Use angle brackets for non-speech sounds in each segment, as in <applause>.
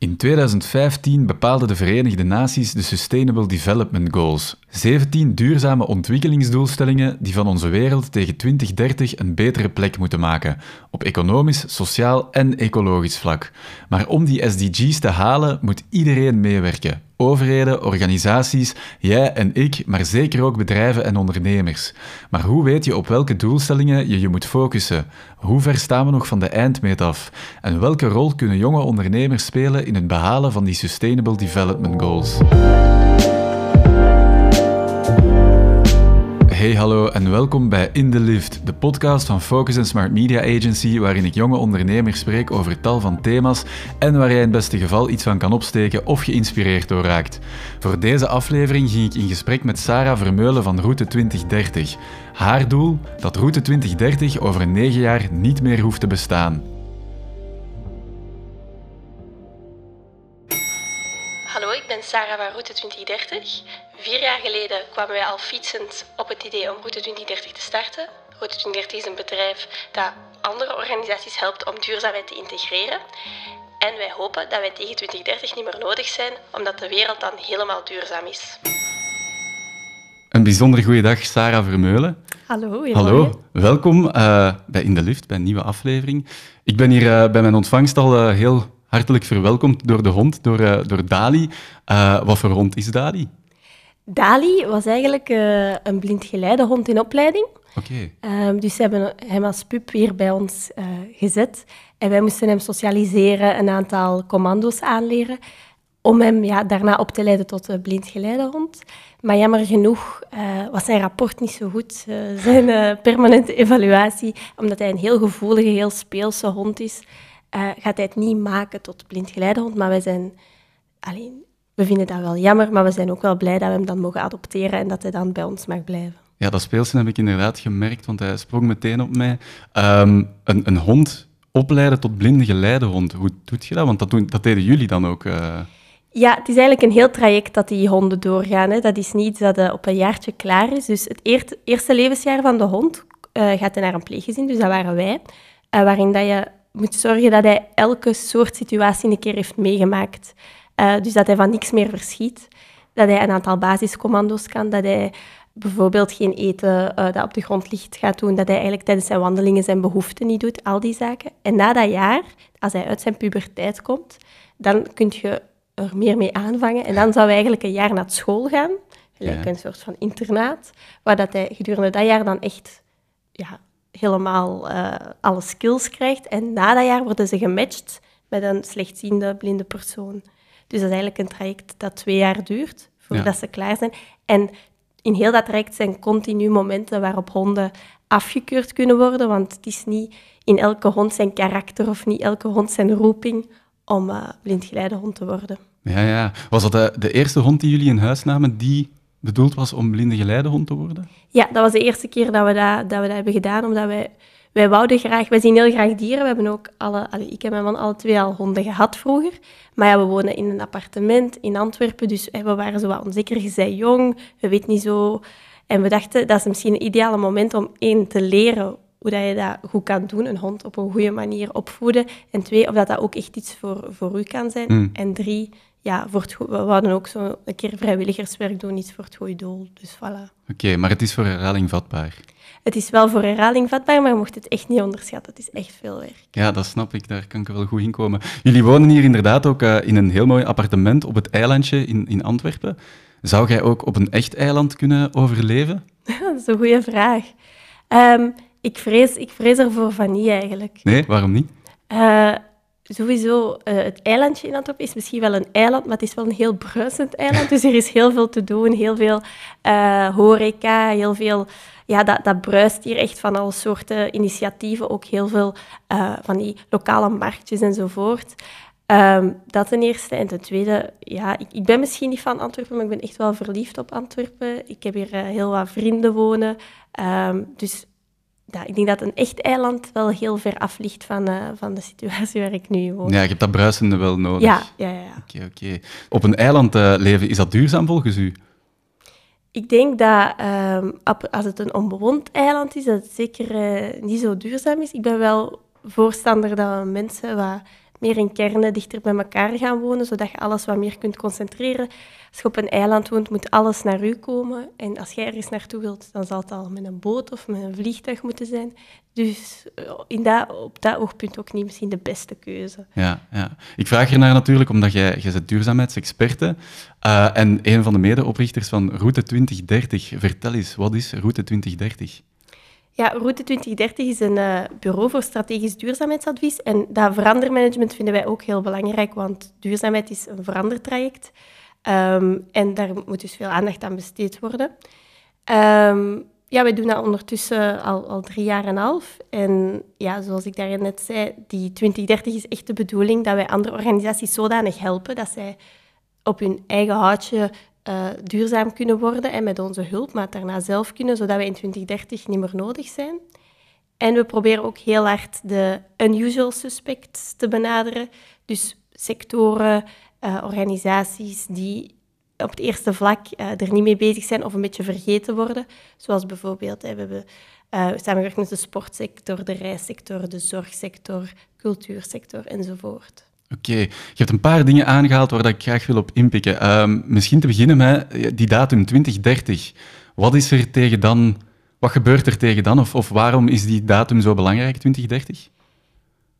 In 2015 bepaalden de Verenigde Naties de Sustainable Development Goals, 17 duurzame ontwikkelingsdoelstellingen die van onze wereld tegen 2030 een betere plek moeten maken, op economisch, sociaal en ecologisch vlak. Maar om die SDG's te halen, moet iedereen meewerken. Overheden, organisaties, jij en ik, maar zeker ook bedrijven en ondernemers. Maar hoe weet je op welke doelstellingen je je moet focussen? Hoe ver staan we nog van de eindmeet af? En welke rol kunnen jonge ondernemers spelen in het behalen van die Sustainable Development Goals? Hey, hallo en welkom bij In the Lift, de podcast van Focus Smart Media Agency, waarin ik jonge ondernemers spreek over tal van thema's en waar jij in het beste geval iets van kan opsteken of geïnspireerd door raakt. Voor deze aflevering ging ik in gesprek met Sarah Vermeulen van Route 2030. Haar doel? Dat Route 2030 over negen jaar niet meer hoeft te bestaan. Hallo, ik ben Sarah van Route 2030. Vier jaar geleden kwamen wij al fietsend op het idee om Route 2030 te starten. Route 2030 is een bedrijf dat andere organisaties helpt om duurzaamheid te integreren. En wij hopen dat wij tegen 2030 niet meer nodig zijn, omdat de wereld dan helemaal duurzaam is. Een bijzonder goede dag, Sarah Vermeulen. Hallo, Hallo, welkom uh, bij In de Lift, bij een nieuwe aflevering. Ik ben hier uh, bij mijn ontvangst al uh, heel hartelijk verwelkomd door de hond, door, door Dali. wat voor hond is Dali? Dali was eigenlijk uh, een blindgeleidehond in opleiding. Oké. Okay. Um, dus ze hebben hem als pup weer bij ons uh, gezet. En wij moesten hem socialiseren, een aantal commando's aanleren, om hem ja, daarna op te leiden tot een blindgeleidehond. Maar jammer genoeg uh, was zijn rapport niet zo goed, zijn permanente evaluatie, omdat hij een heel gevoelige, heel speelse hond is, gaat hij het niet maken tot blindgeleidehond. Maar wij zijn alleen we vinden dat wel jammer, maar we zijn ook wel blij dat we hem dan mogen adopteren en dat hij dan bij ons mag blijven. Ja, dat speelsen heb ik inderdaad gemerkt, want hij sprong meteen op mij. Um, een, een, hond opleiden tot blinde geleidehond, hoe doet je dat? Want dat, doen, dat deden jullie dan ook. Uh... Ja, het is eigenlijk een heel traject dat die honden doorgaan. Hè. Dat is niet dat het op een jaartje klaar is. Dus het eerste, eerste levensjaar van de hond uh, gaat hij naar een pleeggezin, dus dat waren wij. Uh, waarin dat je moet zorgen dat hij elke soort situatie een keer heeft meegemaakt. Uh, dus dat hij van niks meer verschiet. Dat hij een aantal basiscommando's kan. Dat hij bijvoorbeeld geen eten uh, dat op de grond ligt gaat doen. Dat hij eigenlijk tijdens zijn wandelingen zijn behoeften niet doet. Al die zaken. En na dat jaar, als hij uit zijn puberteit komt, dan kun je er meer mee aanvangen. En dan zou hij eigenlijk een jaar naar school gaan. Gelijk ja. een soort van internaat. Waar dat hij gedurende dat jaar dan echt ja, helemaal uh, alle skills krijgt. En na dat jaar worden ze gematcht met een slechtziende, blinde persoon. Dus dat is eigenlijk een traject dat twee jaar duurt voordat ja. ze klaar zijn. En in heel dat traject zijn continu momenten waarop honden afgekeurd kunnen worden, want het is niet in elke hond zijn karakter of niet elke hond zijn roeping om uh, blindgeleidehond te worden. Ja, ja. Was dat de, de, eerste hond die jullie in huis namen die bedoeld was om blindgeleidehond te worden? Ja, dat was de eerste keer dat we dat, dat, we dat hebben gedaan, omdat wij wij wouden graag, wij zien heel graag dieren. We hebben ook alle, allee, ik heb mijn man alle twee al honden gehad vroeger. Maar ja, we wonen in een appartement in Antwerpen, dus we waren zo wat onzeker. Je bent jong, we weten niet zo. En we dachten, dat is misschien een ideale moment om één, te leren hoe dat je dat goed kan doen, een hond op een goede manier opvoeden. En twee, of dat dat ook echt iets voor, voor u kan zijn. Mm. En drie, ja, voor het, we wouden ook zo een keer vrijwilligerswerk doen, iets voor het goede doel. Dus voilà. Oké, okay, maar het is voor herhaling vatbaar. Het is wel voor herhaling vatbaar, maar je mocht het echt niet onderschatten. Het is echt veel werk. Ja, dat snap ik. Daar kan ik wel goed in komen. Jullie wonen hier inderdaad ook uh, in een heel mooi appartement op het eilandje in, in Antwerpen. Zou jij ook op een echt eiland kunnen overleven? <laughs> dat is een goede vraag. Um, ik, vrees, ik vrees ervoor van niet eigenlijk. Nee, waarom niet? Uh, sowieso, uh, het eilandje in Antwerpen is misschien wel een eiland, maar het is wel een heel bruisend eiland. <laughs> Dus er is heel veel te doen, heel veel uh, horeca, heel veel... Ja, dat, dat bruist hier echt van alle soorten initiatieven. Ook heel veel uh, van die lokale marktjes enzovoort. Um, dat ten eerste. En ten tweede, ja, ik, ik, ben misschien niet van Antwerpen, maar ik ben echt wel verliefd op Antwerpen. Ik heb hier heel wat vrienden wonen. Um, dus ja, ik denk dat een echt eiland wel heel ver af ligt van, uh, van de situatie waar ik nu woon. Ja, je hebt dat bruisende wel nodig. Ja, ja, ja. Oké, okay, okay. Op een eiland uh, leven, is dat duurzaam volgens u? Ik denk dat um, als het een onbewoond eiland is, dat het zeker uh, niet zo duurzaam is. Ik ben wel voorstander dat we mensen wat meer in kernen dichter bij elkaar gaan wonen, zodat je alles wat meer kunt concentreren. Als je op een eiland woont, moet alles naar u komen. En als jij ergens naartoe wilt, dan zal het al met een boot of met een vliegtuig moeten zijn. Dus eh, in dat, op dat oogpunt ook niet misschien de beste keuze. Ja, ja. ik vraag naar natuurlijk omdat jij, jij bent duurzaamheidsexperte uh, en een van de medeoprichters van Route 2030. Vertel eens, wat is Route 2030? Ja, Route 2030 is een uh, bureau voor strategisch duurzaamheidsadvies. En dat verandermanagement vinden wij ook heel belangrijk, want duurzaamheid is een verandertraject. Um, en daar moet dus veel aandacht aan besteed worden. Um, ja, wij doen dat ondertussen al, al drie jaar en een half. En ja, zoals ik daar net zei, die 2030 is echt de bedoeling dat wij andere organisaties zodanig helpen dat zij op hun eigen houtje uh, duurzaam kunnen worden en met onze hulp, maar daarna zelf kunnen, zodat we in 2030 niet meer nodig zijn. En we proberen ook heel hard de unusual suspects te benaderen. Dus sectoren, uh, organisaties die op het eerste vlak uh, er niet mee bezig zijn of een beetje vergeten worden. Zoals bijvoorbeeld, hè, we hebben uh, samengewerkt met de sportsector, de reissector, de zorgsector, cultuursector enzovoort. Oké, je hebt een paar dingen aangehaald waar ik graag wil op inpikken. Uh, misschien te beginnen met eh, die datum 2030. Wat is er tegen dan? Wat gebeurt er tegen dan? Of, of waarom is die datum zo belangrijk, 2030?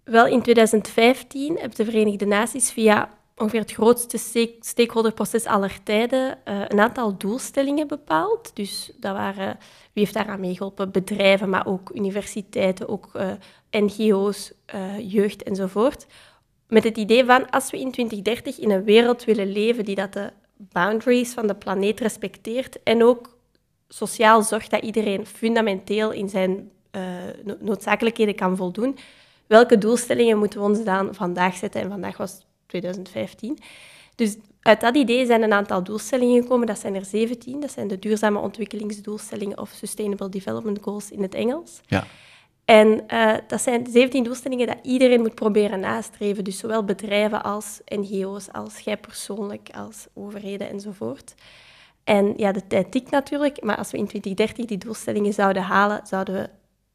Wel, in 2015 hebben de Verenigde Naties via ongeveer het grootste stakeholderproces aller tijden uh, een aantal doelstellingen bepaald. Dus dat waren, wie heeft daaraan meegeholpen? Bedrijven, maar ook universiteiten, ook uh, NGO's, jeugd enzovoort met het idee van als we in 2030 in een wereld willen leven die dat de boundaries van de planeet respecteert en ook sociaal zorgt dat iedereen fundamenteel in zijn uh, noodzakelijkheden kan voldoen, welke doelstellingen moeten we ons dan vandaag zetten? En vandaag was 2015. Dus uit dat idee zijn een aantal doelstellingen gekomen. Dat zijn er 17. Dat zijn de duurzame ontwikkelingsdoelstellingen of Sustainable Development Goals in het Engels. Ja. En uh, dat zijn 17 doelstellingen dat iedereen moet proberen nastreven. Dus zowel bedrijven als NGO's, als jij persoonlijk, als overheden enzovoort. En ja, de tijd tikt natuurlijk, maar als we in 2030 die doelstellingen zouden halen, zouden we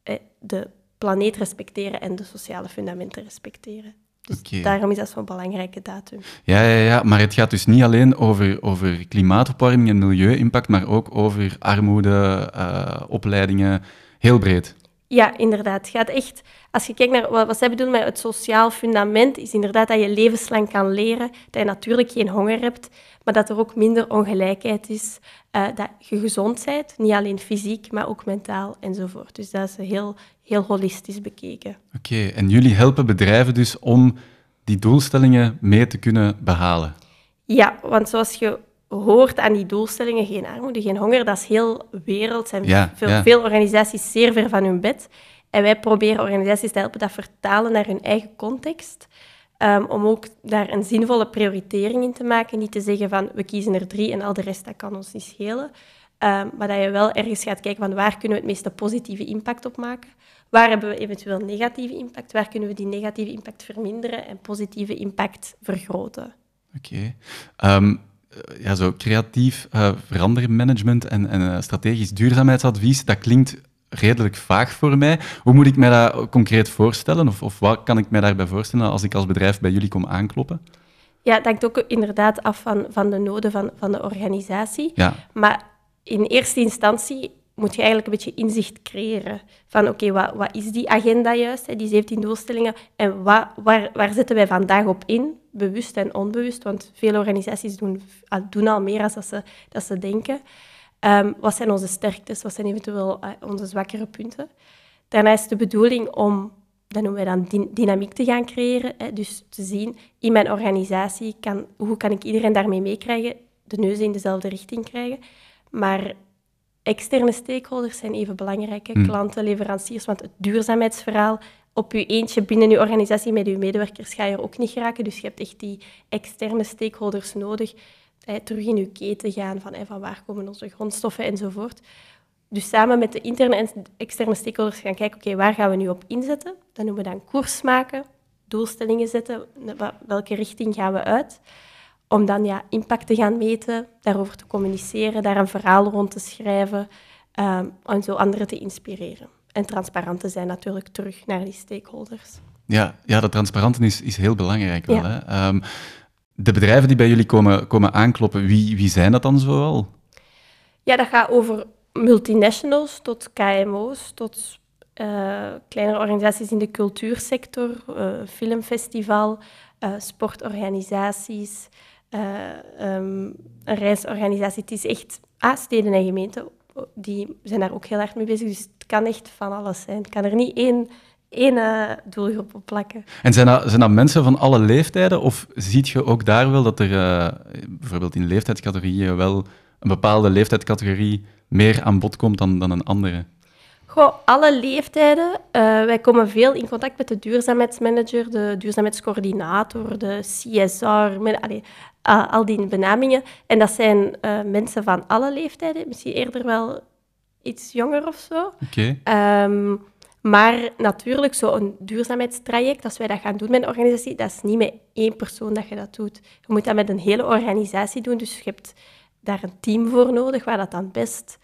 eh, de planeet respecteren en de sociale fundamenten respecteren. Dus okay. daarom is dat zo'n belangrijke datum. Ja, ja, ja, maar het gaat dus niet alleen over, over klimaatopwarming en milieu-impact, maar ook over armoede, uh, opleidingen, heel breed. Ja, inderdaad. Gaat echt, als je kijkt naar wat, wat zij bedoelen met het sociaal fundament, is inderdaad dat je levenslang kan leren, dat je natuurlijk geen honger hebt, maar dat er ook minder ongelijkheid is, uh, dat je gezond bent, niet alleen fysiek, maar ook mentaal enzovoort. Dus dat is heel, heel holistisch bekeken. Oké, en jullie helpen bedrijven dus om die doelstellingen mee te kunnen behalen? Ja, want zoals je hoort aan die doelstellingen, geen armoede, geen honger, dat is heel wereld. ja, veel, ja. veel organisaties zeer ver van hun bed. En wij proberen organisaties te helpen dat vertalen naar hun eigen context. Um, om ook daar een zinvolle prioritering in te maken. Niet te zeggen van, we kiezen er drie en al de rest, dat kan ons niet schelen. Um, maar dat je wel ergens gaat kijken van, waar kunnen we het meeste positieve impact op maken? Waar hebben we eventueel negatieve impact? Waar kunnen we die negatieve impact verminderen en positieve impact vergroten? Oké. Okay. Um ja, zo creatief uh, verandermanagement en, en uh, strategisch duurzaamheidsadvies, dat klinkt redelijk vaag voor mij. Hoe moet ik mij dat concreet voorstellen? Of, of wat kan ik mij daarbij voorstellen als ik als bedrijf bij jullie kom aankloppen? Ja, dat hangt ook inderdaad af van, van de noden van, van de organisatie. Ja. Maar in eerste instantie moet je eigenlijk een beetje inzicht creëren van oké, wat, wat is die agenda juist, hè, die 17 doelstellingen, en wat, waar, waar zetten wij vandaag op in, bewust en onbewust, want veel organisaties doen, doen al meer dan ze, dat ze denken. Um, wat zijn onze sterktes, wat zijn eventueel uh, onze zwakkere punten? Daarna is de bedoeling om, dat noemen wij dan dynamiek te gaan creëren, hè, dus te zien in mijn organisatie, kan, hoe kan ik iedereen daarmee meekrijgen, de neus in dezelfde richting krijgen, maar externe stakeholders zijn even belangrijk. Hè? Klanten, leveranciers, want het duurzaamheidsverhaal op je eentje binnen je organisatie met je medewerkers ga je er ook niet geraken. Dus je hebt echt die externe stakeholders nodig. Hè, terug in je keten gaan van, hè, van waar komen onze grondstoffen enzovoort. Dus samen met de interne en externe stakeholders gaan kijken, oké, waar gaan we nu op inzetten? Dat noemen we dan koers maken, doelstellingen zetten, welke richting gaan we uit? Om dan ja, impact te gaan meten, daarover te communiceren, daar een verhaal rond te schrijven um, en zo anderen te inspireren. En transparant te zijn natuurlijk terug naar die stakeholders. Ja, ja dat transparante is, is heel belangrijk wel. Hè? Ehm, de bedrijven die bij jullie komen, komen aankloppen, wie, wie zijn dat dan zoal? Ja, dat gaat over multinationals tot KMO's, tot uh, kleinere organisaties in de cultuursector, uh, filmfestival, uh, sportorganisaties, um, een reisorganisatie. Het is echt ah, steden en gemeenten, die zijn daar ook heel hard mee bezig. Dus het kan echt van alles zijn. Het kan er niet één één doelgroep op plakken. En zijn dat, zijn mensen van alle leeftijden? Of ziet je ook daar wel dat er bijvoorbeeld in leeftijdscategorieën wel een bepaalde leeftijdscategorie meer aan bod komt dan, dan een andere? Goh, alle leeftijden. Uh, wij komen veel in contact met de duurzaamheidsmanager, de duurzaamheidscoördinator, de CSR, met, allee, uh, al die benamingen. En dat zijn uh, mensen van alle leeftijden, misschien eerder wel iets jonger of zo. Okay. Um, maar natuurlijk, zo'n duurzaamheidstraject, als wij dat gaan doen met een organisatie, dat is niet met één persoon dat je dat doet. Je moet dat met een hele organisatie doen, dus je hebt daar een team voor nodig, waar dat dan best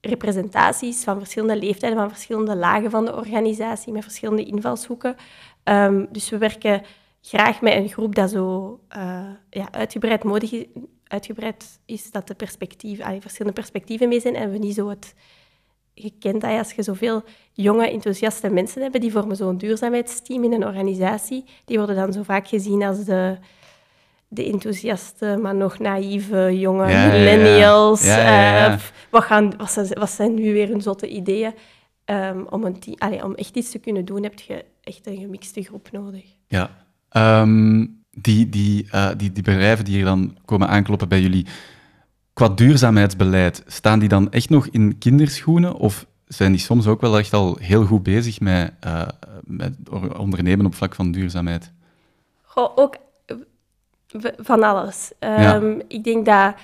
representaties van verschillende leeftijden, van verschillende lagen van de organisatie, met verschillende invalshoeken. Um, dus we werken graag met een groep dat zo uh, ja, uitgebreid, nodig is, uitgebreid is, dat de perspectieven, allee, verschillende perspectieven mee zijn en we niet zo het... Je kent dat als je zoveel jonge, enthousiaste mensen hebt, die vormen zo'n duurzaamheidsteam in een organisatie, die worden dan zo vaak gezien als de de enthousiaste, maar nog naïeve jonge millennials. Ja, uh, wat, gaan, wat, zijn, wat zijn nu weer hun zotte ideeën? Um, om, een allee, om echt iets te kunnen doen, heb je echt een gemixte groep nodig. Ja. Um, die, die, uh, die, die bedrijven die hier dan komen aankloppen bij jullie, qua duurzaamheidsbeleid, staan die dan echt nog in kinderschoenen? Of zijn die soms ook wel echt al heel goed bezig met, uh, met ondernemen op vlak van duurzaamheid? Goh, ook van alles. Um, Ik denk dat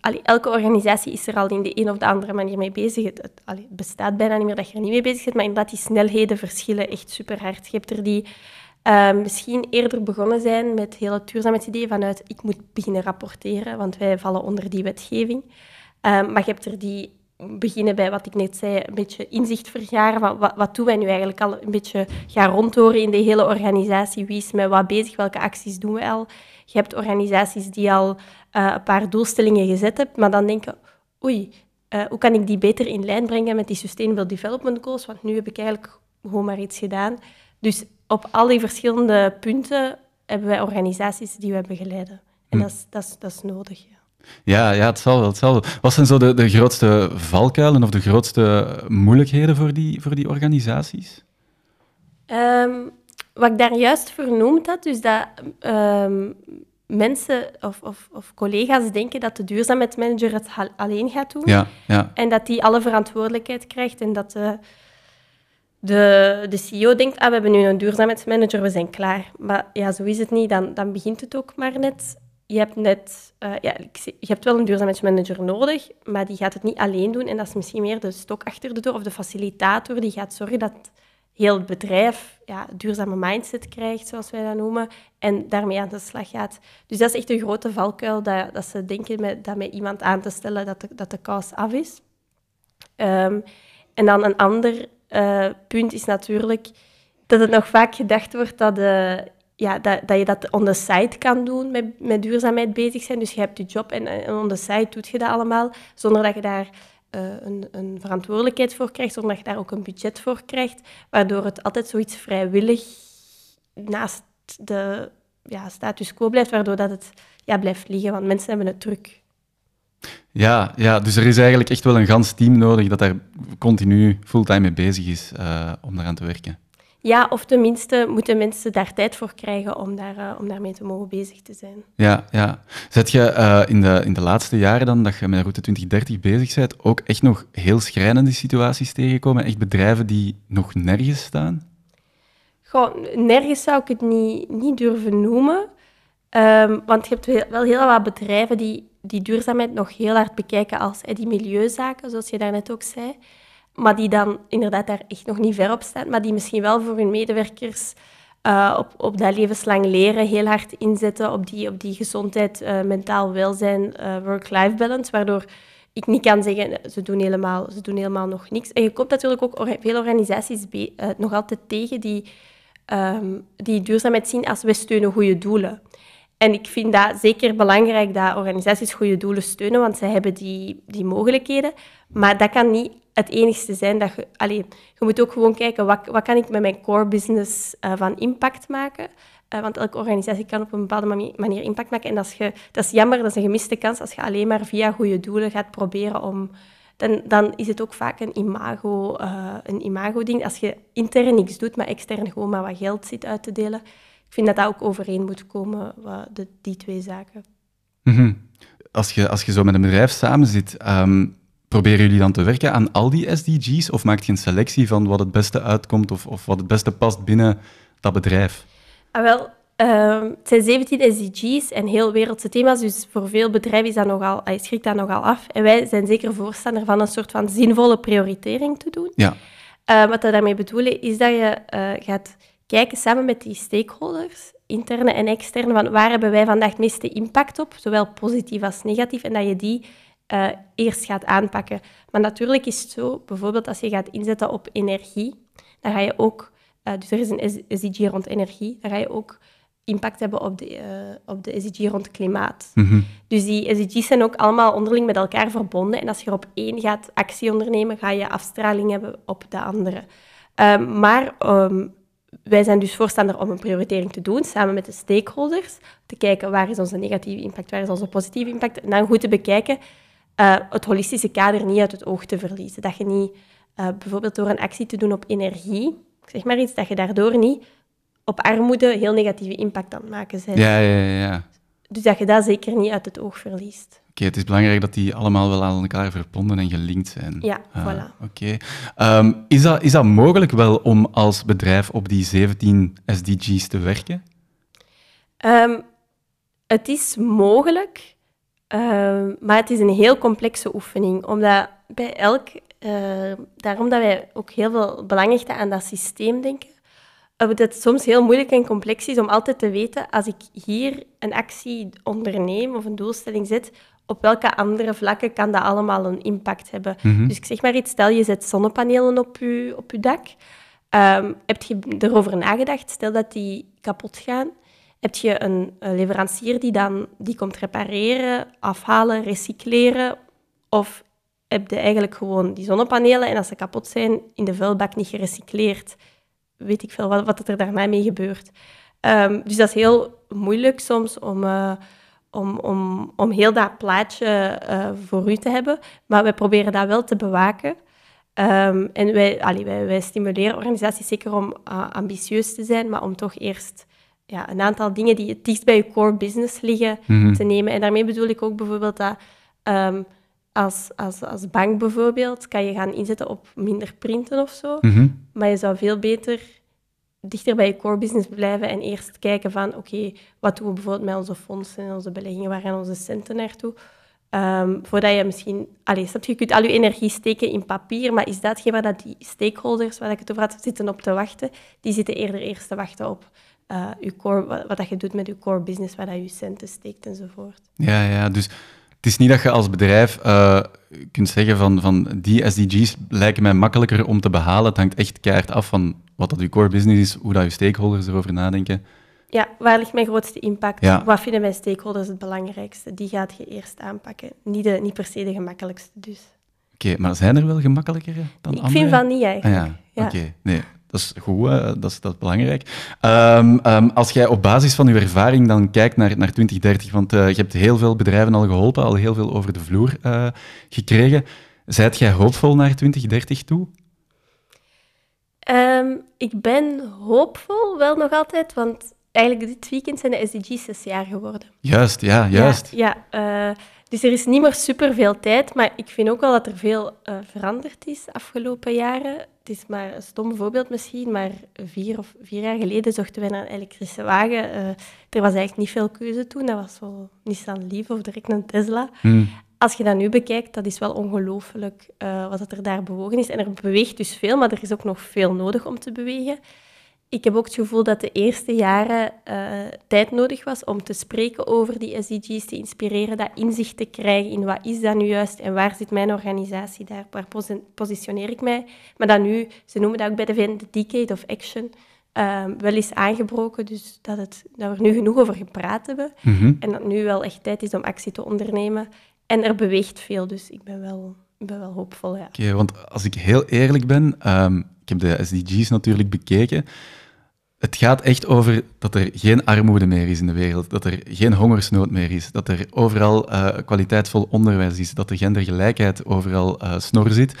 allee, elke organisatie is er al in de een of de andere manier mee bezig. Het, het bestaat bijna niet meer dat je er niet mee bezig bent, maar inderdaad, die snelheden verschillen echt super hard. Je hebt er die um, misschien eerder begonnen zijn met hele duurzaamheidsideeën vanuit ik moet beginnen rapporteren, want wij vallen onder die wetgeving. Um, maar je hebt er die beginnen bij wat ik net zei, een beetje inzicht vergaren van wat, wat doen wij nu eigenlijk al, een beetje gaan rondhoren in de hele organisatie, wie is met wat bezig, welke acties doen we al. Je hebt organisaties die al uh, een paar doelstellingen gezet hebben, maar dan denken, oei, uh, hoe kan ik die beter in lijn brengen met die Sustainable Development Goals, want nu heb ik eigenlijk gewoon maar iets gedaan. Dus op al die verschillende punten hebben wij organisaties die we begeleiden. En hm. dat, is, dat, is, dat is nodig, ja. Ja, ja het zal wel. Het zal wel. Wat zijn zo de, de grootste valkuilen of de grootste moeilijkheden voor die, voor die organisaties? Um, wat ik daar juist vernoemd had, dus dat um, mensen of, of, of, collega's denken dat de duurzaamheidsmanager het alleen gaat doen. Ja, ja. En dat die alle verantwoordelijkheid krijgt en dat de, de, de CEO denkt, ah, we hebben nu een duurzaamheidsmanager, we zijn klaar. Maar ja, zo is het niet. Dan, dan begint het ook maar net je hebt net, uh, ja, je hebt wel een duurzaamheidsmanager nodig, maar die gaat het niet alleen doen. En dat is misschien meer de stok achter de deur of de facilitator die gaat zorgen dat heel het bedrijf ja, duurzame mindset krijgt, zoals wij dat noemen, en daarmee aan de slag gaat. Dus dat is echt een grote valkuil, dat, dat ze denken met, dat met iemand aan te stellen dat de, dat de kous af is. Um, en dan een ander uh, punt is natuurlijk dat het nog vaak gedacht wordt dat de ja, dat, dat je dat on the side kan doen met, met duurzaamheid bezig zijn. Dus je hebt je job en, en on the side doet je dat allemaal, zonder dat je daar uh, een, een, verantwoordelijkheid voor krijgt, zonder dat je daar ook een budget voor krijgt, waardoor het altijd zoiets vrijwillig naast de ja, status quo blijft, waardoor dat het ja, blijft liggen, want mensen hebben het druk. Ja, ja, dus er is eigenlijk echt wel een gans team nodig dat daar continu fulltime mee bezig is uh, om daaraan te werken. Ja, of tenminste moeten mensen daar tijd voor krijgen om, daar, uh, om daarmee te mogen bezig te zijn. Ja, ja. Zet je uh, in, de, in de laatste jaren dan, dat je met Route 2030 bezig bent, ook echt nog heel schrijnende situaties tegenkomen? Echt bedrijven die nog nergens staan? Goh, nergens zou ik het niet, niet durven noemen. Um, want je hebt wel heel wat bedrijven die, die duurzaamheid nog heel hard bekijken als eh, die milieuzaken, zoals je daarnet ook zei maar die dan inderdaad daar echt nog niet ver op staan, maar die misschien wel voor hun medewerkers uh, op, op dat levenslang leren heel hard inzetten, op die, op die gezondheid, uh, mentaal welzijn, uh, work-life balance, waardoor ik niet kan zeggen, ze doen helemaal, ze doen helemaal nog niks. En je komt natuurlijk ook veel organisaties nog altijd tegen die ehm, die duurzaamheid zien als we steunen goede doelen. En ik vind dat zeker belangrijk dat organisaties goede doelen steunen, want zij hebben die, die mogelijkheden. Maar dat kan niet het enigste zijn dat je... Allee, je moet ook gewoon kijken, wat, wat kan ik met mijn core business uh, van impact maken? Uh, want elke organisatie kan op een bepaalde manier impact maken. En als je, dat is jammer, dat is een gemiste kans als je alleen maar via goede doelen gaat proberen om... Dan, dan is het ook vaak een imago, uh, een imago-ding. Als je intern niks doet, maar extern gewoon maar wat geld zit uit te delen. Ik vind dat dat ook overeen moet komen, de, die twee zaken. -hmm. als, je, als je zo met een bedrijf samen zit, um, proberen jullie dan te werken aan al die SDG's? Of maakt je een selectie van wat het beste uitkomt of, of wat het beste past binnen dat bedrijf? Ah, wel, uh, het zijn 17 SDG's en heel wereldse thema's, dus voor veel bedrijven is dat nogal, schrikt dat nogal af. En wij zijn zeker voorstander van een soort van zinvolle prioritering te doen. Ja. Uh, wat we daarmee bedoelen, is dat je uh, gaat kijken samen met die stakeholders, interne en externe, van waar hebben wij vandaag het meeste impact op, zowel positief als negatief, en dat je die uh, eerst gaat aanpakken. Maar natuurlijk is het zo, bijvoorbeeld als je gaat inzetten op energie, dan ga je ook, uh, dus er is een SDG rond energie, dan ga je ook impact hebben op de, uh, op de SDG rond klimaat. Mm -hmm. Dus die SDG's zijn ook allemaal onderling met elkaar verbonden. En als je er op één gaat actie ondernemen, ga je afstraling hebben op de andere. Um, maar um, wij zijn dus voorstander om een prioritering te doen, samen met de stakeholders, te kijken waar is onze negatieve impact, waar is onze positieve impact, en dan goed te bekijken, uh, het holistische kader niet uit het oog te verliezen. Dat je niet, uh, bijvoorbeeld door een actie te doen op energie, ik zeg maar iets, dat je daardoor niet op armoede heel negatieve impact aan het maken bent. Ja, ja, ja. Dus dat je dat zeker niet uit het oog verliest. Oké, okay, het is belangrijk dat die allemaal wel aan elkaar verbonden en gelinkt zijn. Ja, uh, voilà. Oké. Okay. Um, is, dat, is dat mogelijk wel om als bedrijf op die 17 SDG's te werken? Um, het is mogelijk, uh, maar het is een heel complexe oefening. Omdat bij elk... Uh, daarom dat wij ook heel veel belang hechten aan dat systeem denken dat het soms heel moeilijk en complex is om altijd te weten, als ik hier een actie onderneem of een doelstelling zet, op welke andere vlakken kan dat allemaal een impact hebben. Mm -hmm. Dus ik zeg maar iets, stel je zet zonnepanelen op je, op je dak. Um, heb je erover nagedacht, stel dat die kapot gaan, heb je een, leverancier die dan die komt repareren, afhalen, recycleren, of heb je eigenlijk gewoon die zonnepanelen en als ze kapot zijn, in de vuilbak niet gerecycleerd weet ik veel wat, wat er daarna mee gebeurt. Um, dus dat is heel moeilijk soms om, uh, om, om, om heel dat plaatje uh, voor u te hebben. Maar wij proberen dat wel te bewaken. Um, en wij, allee, wij, wij stimuleren organisaties zeker om uh, ambitieus te zijn, maar om toch eerst ja, een aantal dingen die het dichtst bij je core business liggen mm -hmm. te nemen. En daarmee bedoel ik ook bijvoorbeeld dat um, als, als, als bank bijvoorbeeld kan je gaan inzetten op minder printen of zo. Mm -hmm. Maar je zou veel beter dichter bij je core business blijven en eerst kijken van oké, okay, wat doen we bijvoorbeeld met onze fondsen en onze beleggingen, waar gaan onze centen naartoe? Um, voordat je misschien... Allez, je kunt al je energie steken in papier, maar is dat waar dat die stakeholders, waar ik het over had, zitten op te wachten? Die zitten eerder eerst te wachten op uh, je core, wat, wat je doet met je core business, waar dat je centen steekt enzovoort. Ja, ja, dus het is niet dat je als bedrijf uh, kunt zeggen van, van die SDG's lijken mij makkelijker om te behalen. Het hangt echt keihard af van wat dat je core business is, hoe dat je stakeholders erover nadenken. Ja, waar ligt mijn grootste impact? Ja. Wat vinden mijn stakeholders het belangrijkste? Die gaat je eerst aanpakken. Niet, de, niet per se de gemakkelijkste dus. Oké, okay, maar zijn er wel gemakkelijkere dan Ik andere? vind van niet eigenlijk. Ah, ja, ja. oké. Okay. Nee, dat is goed, dat, is, dat is belangrijk. Um, um, als jij op basis van je ervaring dan kijkt naar, naar 2030, want uh, je hebt heel veel bedrijven al geholpen, al heel veel over de vloer uh, gekregen. Zijt jij hoopvol naar 2030 toe? Um, ik ben hoopvol, wel nog altijd, want eigenlijk dit weekend zijn de SDG's zes jaar geworden. Juist, ja, juist. Ja, ja uh, dus er is niet meer superveel tijd, maar ik vind ook wel dat er veel uh, veranderd is de afgelopen jaren. Het is maar een stom voorbeeld misschien, maar vier of vier jaar geleden zochten wij naar een elektrische wagen. Uh, er was eigenlijk niet veel keuze toen. Dat was zo Nissan Leaf of direct een Tesla. Hmm. Als je dat nu bekijkt, dat is wel ongelooflijk uh, wat er daar bewogen is. En er beweegt dus veel, maar er is ook nog veel nodig om te bewegen. Ik heb ook het gevoel dat de eerste jaren uh, tijd nodig was om te spreken over die SDG's, te inspireren, dat inzicht te krijgen in wat is dat nu juist en waar zit mijn organisatie daar, waar pos positioneer ik mij. Maar dat nu, ze noemen dat ook bij de VN de Decade of Action, ehm, wel is aangebroken. Dus dat, het, dat we er nu genoeg over gepraat hebben. Mhm. En dat nu wel echt tijd is om actie te ondernemen. En er beweegt veel, dus ik ben wel, ik ben wel hoopvol, ja. Oké, want als ik heel eerlijk ben, ehm, ik heb de SDG's natuurlijk bekeken. Het gaat echt over dat er geen armoede meer is in de wereld, dat er geen hongersnood meer is, dat er overal eh, kwaliteitsvol onderwijs is, dat de gendergelijkheid overal eh, snor zit.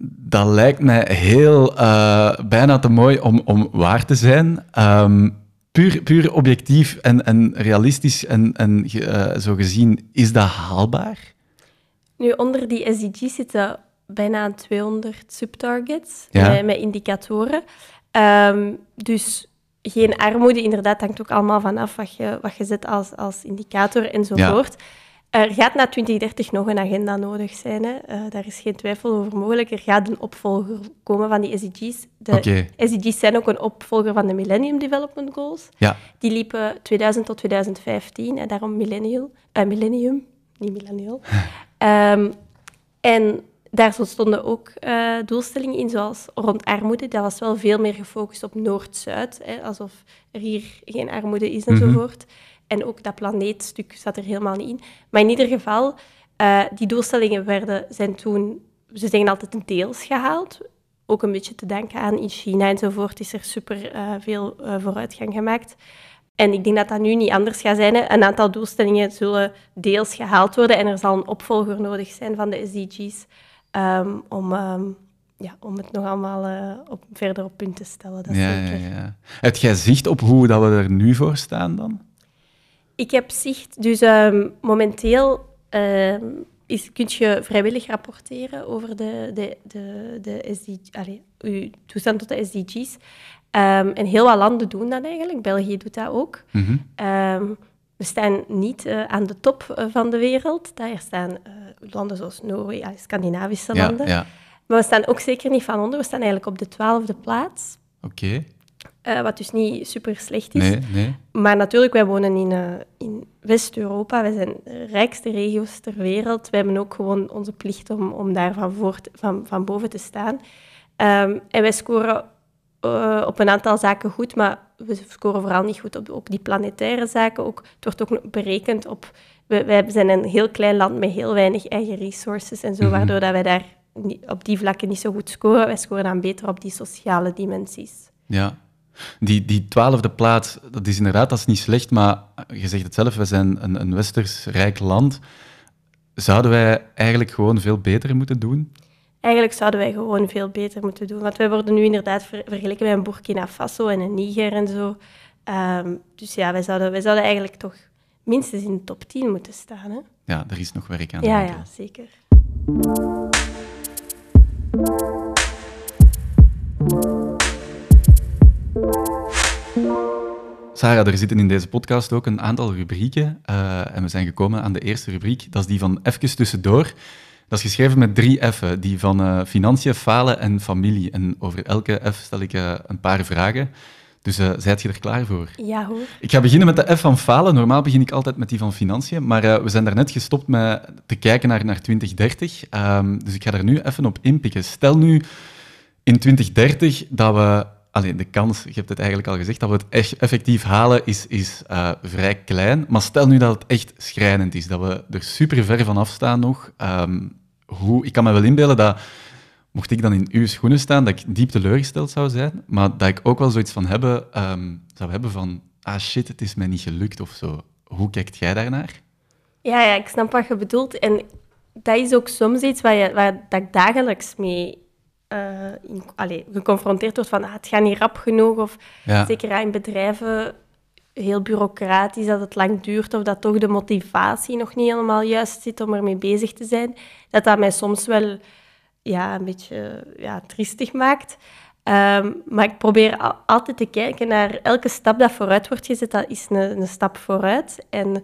Dat lijkt mij heel eh, bijna te mooi om, om waar te zijn. Ehm, puur, puur objectief en, en realistisch en, en zo gezien, is dat haalbaar? Nu, onder die SDG's zitten bijna 200 subtargets Ja. met, met indicatoren. Ehm, dus geen armoede, inderdaad, hangt ook allemaal vanaf wat je, wat je zet als, als indicator enzovoort. Er gaat na 2030 nog een agenda nodig zijn. Hè. Eh, daar is geen twijfel over mogelijk. Er gaat een opvolger komen van die SDG's. De. SDG's zijn ook een opvolger van de Millennium Development Goals. Ja, Die liepen 2000 tot 2015 en daarom millennial, eh, millennium, niet millennial. <laughs> Ehm, en daar stonden ook eh, doelstellingen in, zoals rond armoede. Dat was wel veel meer gefocust op Noord-Zuid, hè, alsof er hier geen armoede is enzovoort. En ook dat planeetstuk zat er helemaal niet in. Maar in ieder geval, eh, die doelstellingen werden, zijn toen, ze zeggen altijd deels gehaald. Ook een beetje te danken aan in China enzovoort is er super eh, veel vooruitgang gemaakt. En ik denk dat dat nu niet anders gaat zijn. Een aantal doelstellingen zullen deels gehaald worden en er zal een opvolger nodig zijn van de SDG's ehm, om, ehm, ja, om het nog allemaal eh, op, verder op punt te stellen. Dat ja, ja, zeker. ja. Heb jij zicht op hoe dat we er nu voor staan dan? Ik heb zicht, dus ehm, momenteel is, kun je vrijwillig rapporteren over de, de, de, de SDG, allee, uw toestand tot de SDG's. Ehm, en heel wat landen doen dat eigenlijk. België doet dat ook. Mhm. Ehm, we staan niet eh, aan de top eh, van de wereld. Daar staan eh, landen zoals Noorwegen, Scandinavische Ja, landen. ja. Maar we staan ook zeker niet van onder. We staan eigenlijk op de twaalfde plaats. Oké. Eh, wat dus niet super slecht is. Nee, nee. Maar natuurlijk, wij wonen in, eh, in West-Europa. Wij zijn de rijkste regio's ter wereld. Wij hebben ook gewoon onze plicht om, om daar van, voor te- van, van boven te staan. Ehm, en wij scoren eh, op een aantal zaken goed, maar we scoren vooral niet goed op, op die planetaire zaken. Ook, het wordt ook berekend op... we- Wij zijn een heel klein land met heel weinig eigen resources en zo, Mhm. waardoor dat wij daar op die vlakken niet zo goed scoren. Wij scoren dan beter op die sociale dimensies. Ja. Die, die twaalfde plaats, dat is inderdaad dat is niet slecht, maar je zegt het zelf, we zijn een, een westers rijk land. Zouden wij eigenlijk gewoon veel beter moeten doen? Eigenlijk zouden wij gewoon veel beter moeten doen. Want wij worden nu inderdaad ver- vergeleken met een Burkina Faso en een Niger en zo. Ehm, dus ja, wij zouden, wij zouden eigenlijk toch minstens in de top 10 moeten staan. Hè? Ja, er is nog werk aan de Ja, winkel. ja, zeker. Sarah, er zitten in deze podcast ook een aantal rubrieken. eh, en we zijn gekomen aan de eerste rubriek. Dat is die van Even tussendoor. Dat is geschreven met drie F'en. Die van eh, financiën, falen en familie. En over elke F stel ik eh, een paar vragen. Dus eh zijt je er klaar voor? Ja hoor. Ik ga beginnen met de F van falen. Normaal begin ik altijd met die van financiën. Maar we zijn daarnet gestopt met te kijken naar, naar 2030. Ehm, dus ik ga er nu even op inpikken. Stel nu in 2030 dat we... Alleen de kans, je hebt het eigenlijk al gezegd, dat we het echt effectief halen is, is eh, vrij klein. Maar stel nu dat het echt schrijnend is, dat we er super ver van afstaan nog. Ehm, hoe, ik kan me wel inbeelden dat, mocht ik dan in uw schoenen staan, dat ik diep teleurgesteld zou zijn. Maar dat ik ook wel zoiets van hebben, ehm, zou hebben van, ah shit, het is mij niet gelukt of zo. Hoe kijkt jij daarnaar? Ja, ja, ik snap wat je bedoelt. En dat is ook soms iets waar, je, waar dat ik dagelijks mee in, allee, geconfronteerd word van ah, het gaat niet rap genoeg. Of Ja. zeker in bedrijven heel bureaucratisch, dat het lang duurt of dat toch de motivatie nog niet helemaal juist zit om ermee bezig te zijn. Dat dat mij soms wel ja, een beetje ja, triestig maakt. Ehm, maar ik probeer al- altijd te kijken naar elke stap dat vooruit wordt gezet, dat is een, een stap vooruit. En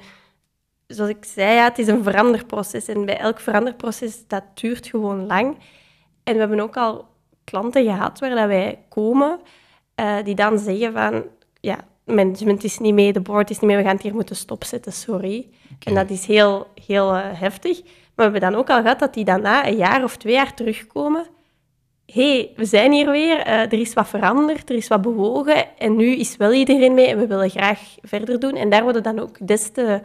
zoals ik zei, ja, het is een veranderproces. En bij elk veranderproces, dat duurt gewoon lang. En we hebben ook al klanten gehad waar dat wij komen, eh, die dan zeggen van, ja, management is niet mee, de board is niet mee, we gaan het hier moeten stopzetten, sorry. En dat is heel, heel eh, heftig. Maar we hebben dan ook al gehad dat die daarna een jaar of twee jaar terugkomen hey, we zijn hier weer, eh, er is wat veranderd, er is wat bewogen en nu is wel iedereen mee en we willen graag verder doen. En daar worden dan ook des te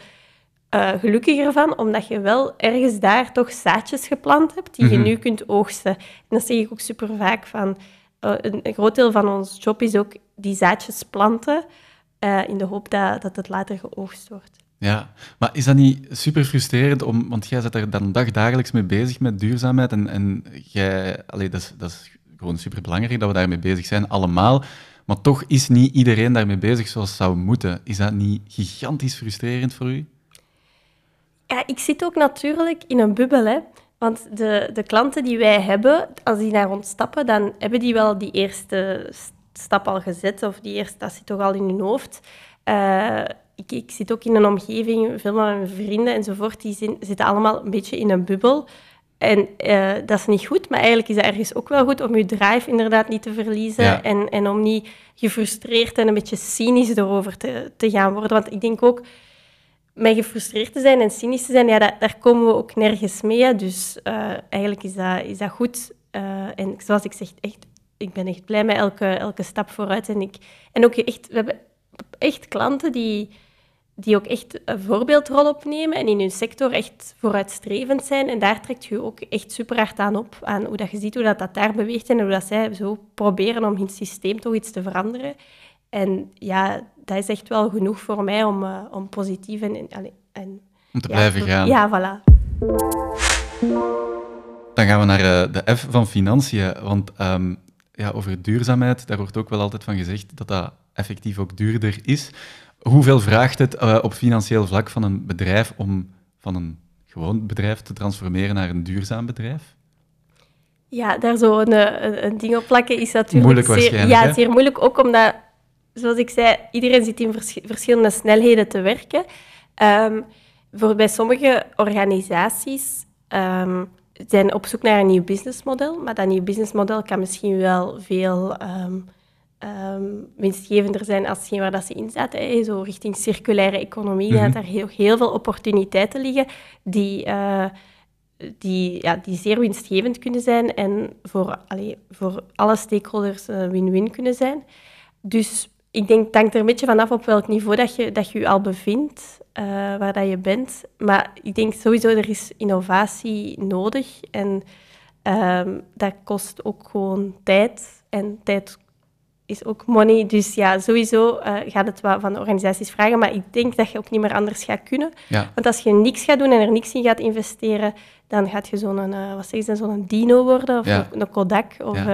uh, gelukkiger van, omdat je wel ergens daar toch zaadjes geplant hebt die je mhm. nu kunt oogsten. En dat zeg ik ook super vaak van, uh, een, groot deel van ons job is ook die zaadjes planten, in de hoop dat, dat het later geoogst wordt. Ja, maar is dat niet super frustrerend, om, want jij zit er dan dag dagelijks mee bezig met duurzaamheid en, en jij, allee, dat, is, dat is gewoon super belangrijk dat we daarmee bezig zijn, allemaal. Maar toch is niet iedereen daarmee bezig zoals zou moeten. Is dat niet gigantisch frustrerend voor u? Ja, ik zit ook natuurlijk in een bubbel, hè. Want de, de klanten die wij hebben, als die naar ons stappen, dan hebben die wel die eerste stap al gezet, of die eerste, dat zit toch al in hun hoofd. Uh, ik, ik zit ook in een omgeving, veel van mijn vrienden enzovoort, die zitten allemaal een beetje in een bubbel. En uh, dat is niet goed, maar eigenlijk is het ergens ook wel goed om je drive inderdaad niet te verliezen en, en om niet gefrustreerd en een beetje cynisch erover te, te gaan worden. Want ik denk ook, met gefrustreerd te zijn en cynisch te zijn, ja, daar komen we ook nergens mee. Dus uh, eigenlijk is dat, is dat goed. Uh, en zoals ik zeg, echt, ik ben echt blij met elke, elke stap vooruit. En, ik, en ook echt, we hebben echt klanten die die ook echt een voorbeeldrol opnemen en in hun sector echt vooruitstrevend zijn. En daar trekt je ook echt super hard aan op, aan hoe dat je ziet hoe dat, dat daar beweegt en hoe dat zij zo proberen om hun systeem toch iets te veranderen. En ja, dat is echt wel genoeg voor mij om, uh, om positief en, en, Om te blijven gaan. Ja, voilà. Dan gaan we naar uh, de F van financiën. Want um, ja, over duurzaamheid, daar wordt ook wel altijd van gezegd dat dat effectief ook duurder is. Hoeveel vraagt het uh, op financieel vlak van een bedrijf om van een gewoon bedrijf te transformeren naar een duurzaam bedrijf? Ja, daar zo een, een, een ding op plakken is natuurlijk moeilijk zeer, ja, zeer moeilijk. Ook omdat, zoals ik zei, iedereen zit in vers verschillende snelheden te werken. Um, voor bij sommige organisaties um, zijn op zoek naar een nieuw businessmodel, maar dat nieuw businessmodel kan misschien wel veel um, um, winstgevender zijn als hetgeen waar dat ze in zaten. Zo richting circulaire economie, mm dat er heel, heel veel opportuniteiten liggen die, uh, die, ja, die zeer winstgevend kunnen zijn en voor, allee, voor alle stakeholders uh, win-win kunnen zijn. Dus ik denk, het hangt er een beetje vanaf op welk niveau dat je dat je, je al bevindt, uh, waar dat je bent. Maar ik denk sowieso, er is innovatie nodig en um, dat kost ook gewoon tijd. En tijd is ook money. Dus ja, sowieso uh, gaat het wat van de organisaties vragen. Maar ik denk dat je ook niet meer anders gaat kunnen. Want als je niks gaat doen en er niks in gaat investeren, dan gaat je zo'n, uh, wat zeg je, zo'n dino worden of een, Kodak. Of,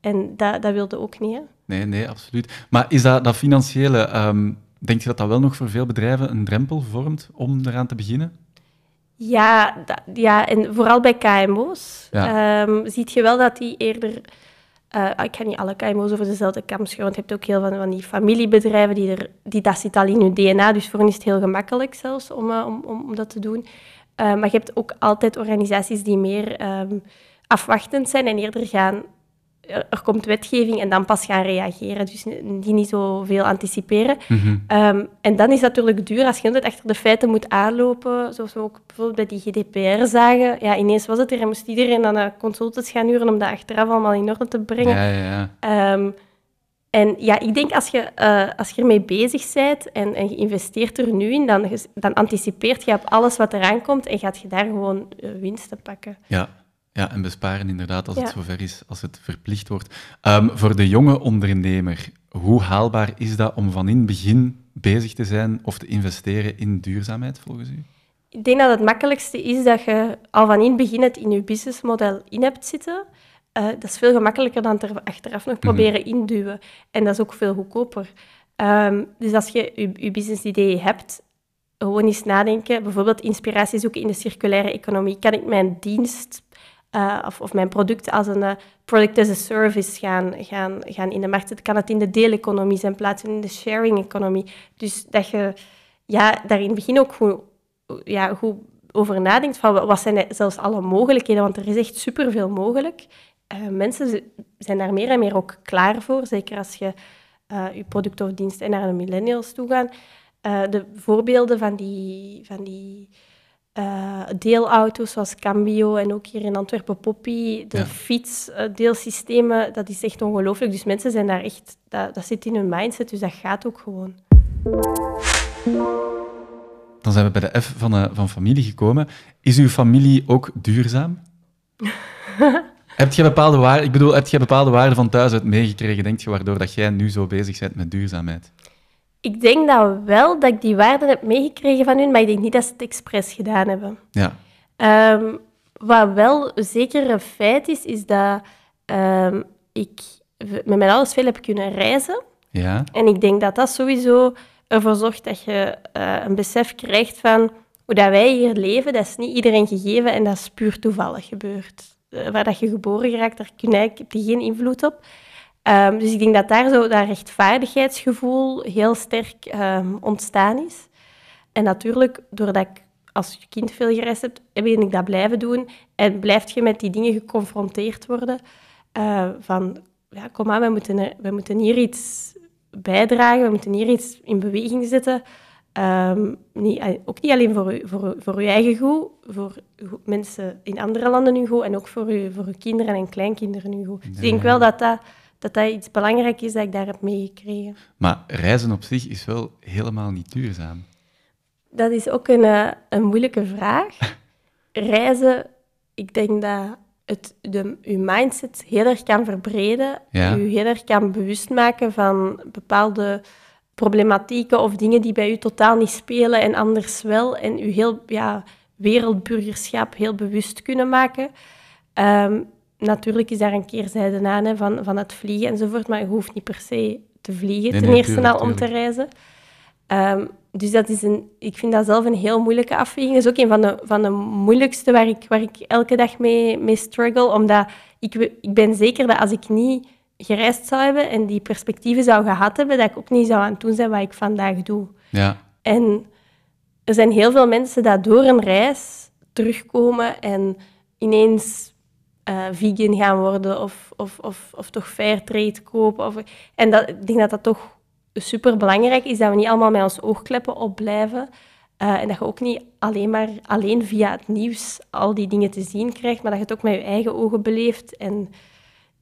en dat, dat wilde ook niet. Hè? Nee, nee, absoluut. Maar is dat, dat financiële, um, denk je dat dat wel nog voor veel bedrijven een drempel vormt om eraan te beginnen? Ja, dat, ja en vooral bij KMO's ja. um, ziet je wel dat die eerder uh, ik ga niet alle KMO's over dezelfde kam scheren, want je hebt ook heel veel van die familiebedrijven die, er, die dat zit al in hun DNA, dus voor hen is het heel gemakkelijk zelfs om, uh, om, om, dat te doen. Uh, maar je hebt ook altijd organisaties die meer um, afwachtend zijn en eerder gaan er komt wetgeving en dan pas gaan reageren. Dus die niet zoveel anticiperen. Mm en dan is het natuurlijk duur als je altijd achter de feiten moet aanlopen. Zoals we ook bijvoorbeeld bij die GDPR zagen. Ja, ineens was het er en moest iedereen dan consultants gaan huren om dat achteraf allemaal in orde te brengen. Ja, ja, ja. Um, en ja, ik denk als je, uh, als je ermee bezig bent en, en je investeert er nu in, dan, dan anticipeert je op alles wat eraan komt en gaat je daar gewoon uh, winsten pakken. Ja, ja, en besparen inderdaad als het zover is, als het verplicht wordt. Um, voor de jonge ondernemer, hoe haalbaar is dat om van in het begin bezig te zijn of te investeren in duurzaamheid volgens u? Ik denk dat het makkelijkste is dat je al van in het begin het in je businessmodel in hebt zitten. Uh, dat is veel gemakkelijker dan er achteraf nog proberen mm induwen. En dat is ook veel goedkoper. Um, dus als je je, je businessidee hebt, gewoon eens nadenken. Bijvoorbeeld inspiratie zoeken in de circulaire economie. Kan ik mijn dienst uh, of, mijn product als een uh, product as a service gaan, gaan, gaan in de markt zetten. Kan het in de deeleconomie zijn, plaatsen in de sharing-economie. Dus dat je ja, daar in het begin ook goed, ja, goed over nadenkt van wat zijn zelfs alle mogelijkheden, want er is echt superveel mogelijk. Uh, mensen zijn daar meer en meer ook klaar voor, zeker als je je product of dienst naar de millennials toe gaat. de voorbeelden van die, van die uh, deelauto's zoals Cambio en ook hier in Antwerpen Poppy, de Ja. fietsdeelsystemen, dat is echt ongelooflijk. Dus mensen zijn daar echt, dat, dat zit in hun mindset, dus dat gaat ook gewoon. Dan zijn we bij de F van, eh, van familie gekomen. Is uw familie ook duurzaam? <laughs> heb je bepaalde waarden, ik bedoel, heb je bepaalde waarden van thuis uit meegekregen, denk je, waardoor dat jij nu zo bezig bent met duurzaamheid? Ik denk dat wel dat ik die waarden heb meegekregen van hun, maar ik denk niet dat ze het expres gedaan hebben. Ja, Ehm, wat wel zeker een feit is, is dat ehm, ik met mijn ouders veel heb kunnen reizen. ja, En ik denk dat dat sowieso ervoor zorgt dat je eh, een besef krijgt van hoe dat wij hier leven. Dat is niet iedereen gegeven en dat is puur toevallig gebeurd. Eh, waar dat je geboren geraakt, daar kun je heb je geen invloed op. Ehm, dus ik denk dat daar zo dat rechtvaardigheidsgevoel heel sterk ehm, ontstaan is. En natuurlijk, doordat ik als je kind veel gereisd hebt, ben ik dat blijven doen. En blijf je met die dingen geconfronteerd worden. eh, van, ja, kom aan, we moeten, we moeten hier iets bijdragen, we moeten hier iets in beweging zetten. Ehm, niet, ook niet alleen voor, voor, voor uw eigen goed, voor uw- mensen in andere landen nu goed, en ook voor, u, voor uw kinderen en kleinkinderen nu goed. Dus ik denk wel dat dat, dat dat iets belangrijk is dat ik daar heb meegekregen. maar reizen op zich is wel helemaal niet duurzaam. Dat is ook een, eh, een moeilijke vraag. <laughs> Reizen, ik denk dat het de, uw mindset heel erg kan verbreden. Ja. U heel erg kan bewust maken van bepaalde problematieken of dingen die bij u totaal niet spelen en anders wel. En u heel ja, wereldburgerschap heel bewust kunnen maken. Ehm, natuurlijk is daar een keerzijde aan hè, van, van het vliegen enzovoort, maar je hoeft niet per se te vliegen Nee, ten nee, eerste tuurlijk, al om te reizen. Ehm, dus dat is een, ik vind dat zelf een heel moeilijke afweging. Dat is ook een van de, van de moeilijkste waar ik, waar ik elke dag mee, mee struggle. Omdat ik, ik ben zeker dat als ik niet gereisd zou hebben en die perspectieven zou gehad hebben, dat ik ook niet zou aan het doen zijn wat ik vandaag doe. Ja, En er zijn heel veel mensen dat door een reis terugkomen en ineens eh, vegan gaan worden of, of, of, of toch fair trade kopen. Of, en dat, ik denk dat dat toch super belangrijk is, dat we niet allemaal met ons oogkleppen op blijven. Eh, en dat je ook niet alleen maar alleen via het nieuws al die dingen te zien krijgt, maar dat je het ook met je eigen ogen beleeft. En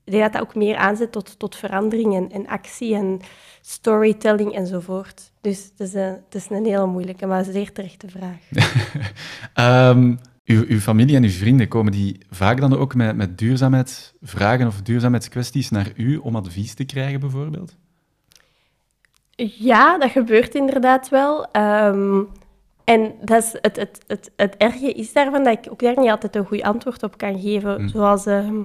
ik denk dat dat ook meer aanzet tot, tot verandering en, en actie en storytelling enzovoort. Dus het is een, het is een hele moeilijke, maar zeer terechte vraag. <laughs> <laughs> Ehm, uw, uw familie en uw vrienden, komen die vaak dan ook met, met duurzaamheidsvragen of duurzaamheidskwesties naar u om advies te krijgen, bijvoorbeeld? Ja, dat gebeurt inderdaad wel. Ehm, en dat is het, het, het, het erge is daarvan dat ik ook daar niet altijd een goed antwoord op kan geven. Mm. Zoals ehm,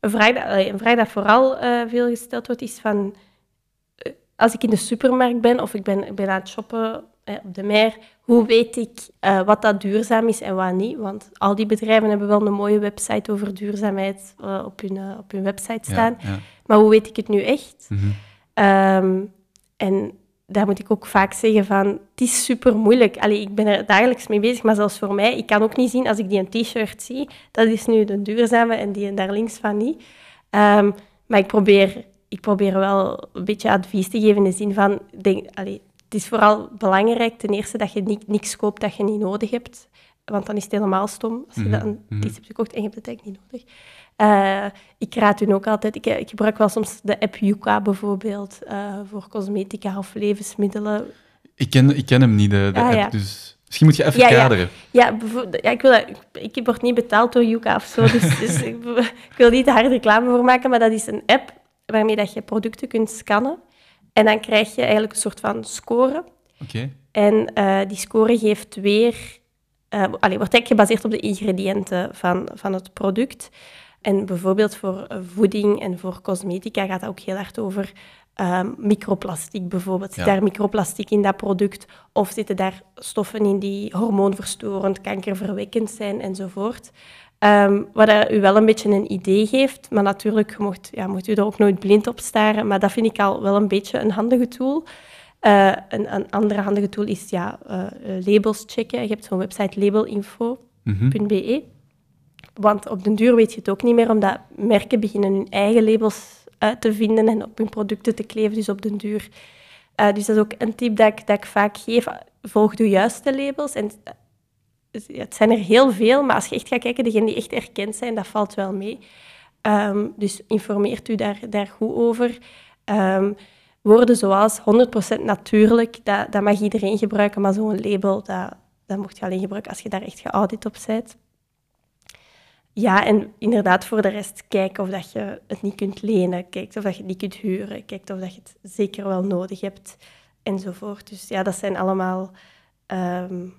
een, vraag dat, een vraag dat vooral eh, veel gesteld wordt, is van... eh, als ik in de supermarkt ben of ik ben, ik ben aan het shoppen op de mer, hoe weet ik eh, wat dat duurzaam is en wat niet? Want al die bedrijven hebben wel een mooie website over duurzaamheid eh, op, hun, eh, op hun website staan. Ja, ja. Maar hoe weet ik het nu echt? Mhm. Ehm, en daar moet ik ook vaak zeggen van, het is super moeilijk. Allee, ik ben er dagelijks mee bezig, maar zelfs voor mij, ik kan ook niet zien als ik die een t-shirt zie, dat is nu de duurzame en die daar links van niet. Ehm, maar ik probeer, ik probeer wel een beetje advies te geven in de zin van, denk, allee, het is vooral belangrijk ten eerste dat je ni- niks koopt dat je niet nodig hebt. Want dan is het helemaal stom als je Mhm, dan mhm. iets hebt gekocht en je hebt het eigenlijk niet nodig. Eh, ik raad hun ook altijd, ik, ik gebruik wel soms de app Yuka bijvoorbeeld, eh, voor cosmetica of levensmiddelen. Ik, ken, ik ken hem niet, de, de Ah, app, ja. dus misschien moet je even Ja, ja. kaderen. Ja, ja ik, wil ik, ik word niet betaald door Yuka of zo, dus, <laughs> dus ik, ik wil niet te hard reclame voor maken, maar dat is een app waarmee dat je producten kunt scannen. En dan krijg je eigenlijk een soort van score. Oké, En eh, die score geeft weer... allee, wordt eigenlijk gebaseerd op de ingrediënten van, van het product. En bijvoorbeeld voor voeding en voor cosmetica gaat dat ook heel hard over ehm, microplastic bijvoorbeeld. Zit Ja. daar microplastic in dat product? Of zitten daar stoffen in die hormoonverstorend, kankerverwekkend zijn enzovoort? Ehm wat dat u wel een beetje een idee geeft, maar natuurlijk mocht, ja, moet u er ook nooit blind op staren. Maar dat vind ik al wel een beetje een handige tool. Eh, een, een andere handige tool is ja, eh, eh, labels checken. Je hebt zo'n website labelinfo.be. Mhm. Want op den duur weet je het ook niet meer, omdat merken beginnen hun eigen labels uit te vinden en op hun producten te kleven, dus op den duur. Dus dat is ook een tip dat ik, dat ik vaak geef. Volg de juiste labels en het zijn er heel veel, maar als je echt gaat kijken, degenen die echt erkend zijn, dat valt wel mee. Ehm, dus informeert u daar, daar goed over. Um, woorden zoals 100% natuurlijk, dat, dat mag iedereen gebruiken, maar zo'n label, dat, dat mocht je alleen gebruiken als je daar echt geaudit op bent. Ja, en inderdaad voor de rest kijken of dat je het niet kunt lenen, kijkt of dat je het niet kunt huren, kijkt of dat je het zeker wel nodig hebt, enzovoort. Dus ja, dat zijn allemaal... Um,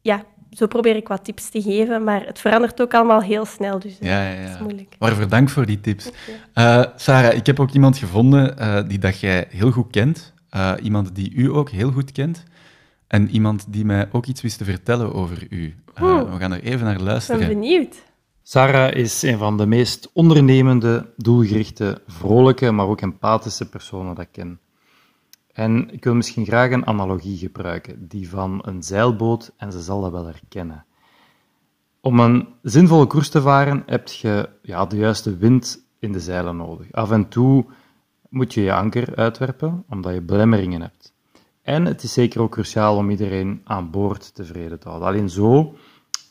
ja, zo probeer ik wat tips te geven, maar het verandert ook allemaal heel snel, dus eh, ja, ja, ja. dat is moeilijk. Waarvoor dank voor die tips. Uh, Sarah, ik heb ook iemand gevonden uh, die dat jij heel goed kent, iemand die u ook heel goed kent, en iemand die mij ook iets wist te vertellen over u. we gaan er even naar luisteren. Ik ben benieuwd. Sarah is een van de meest ondernemende, doelgerichte, vrolijke, maar ook empathische personen dat ik ken. En ik wil misschien graag een analogie gebruiken, die van een zeilboot, en ze zal dat wel herkennen. Om een zinvolle koers te varen heb je ja, de juiste wind in de zeilen nodig. Af en toe moet je je anker uitwerpen, omdat je belemmeringen hebt. En het is zeker ook cruciaal om iedereen aan boord tevreden te houden. Alleen zo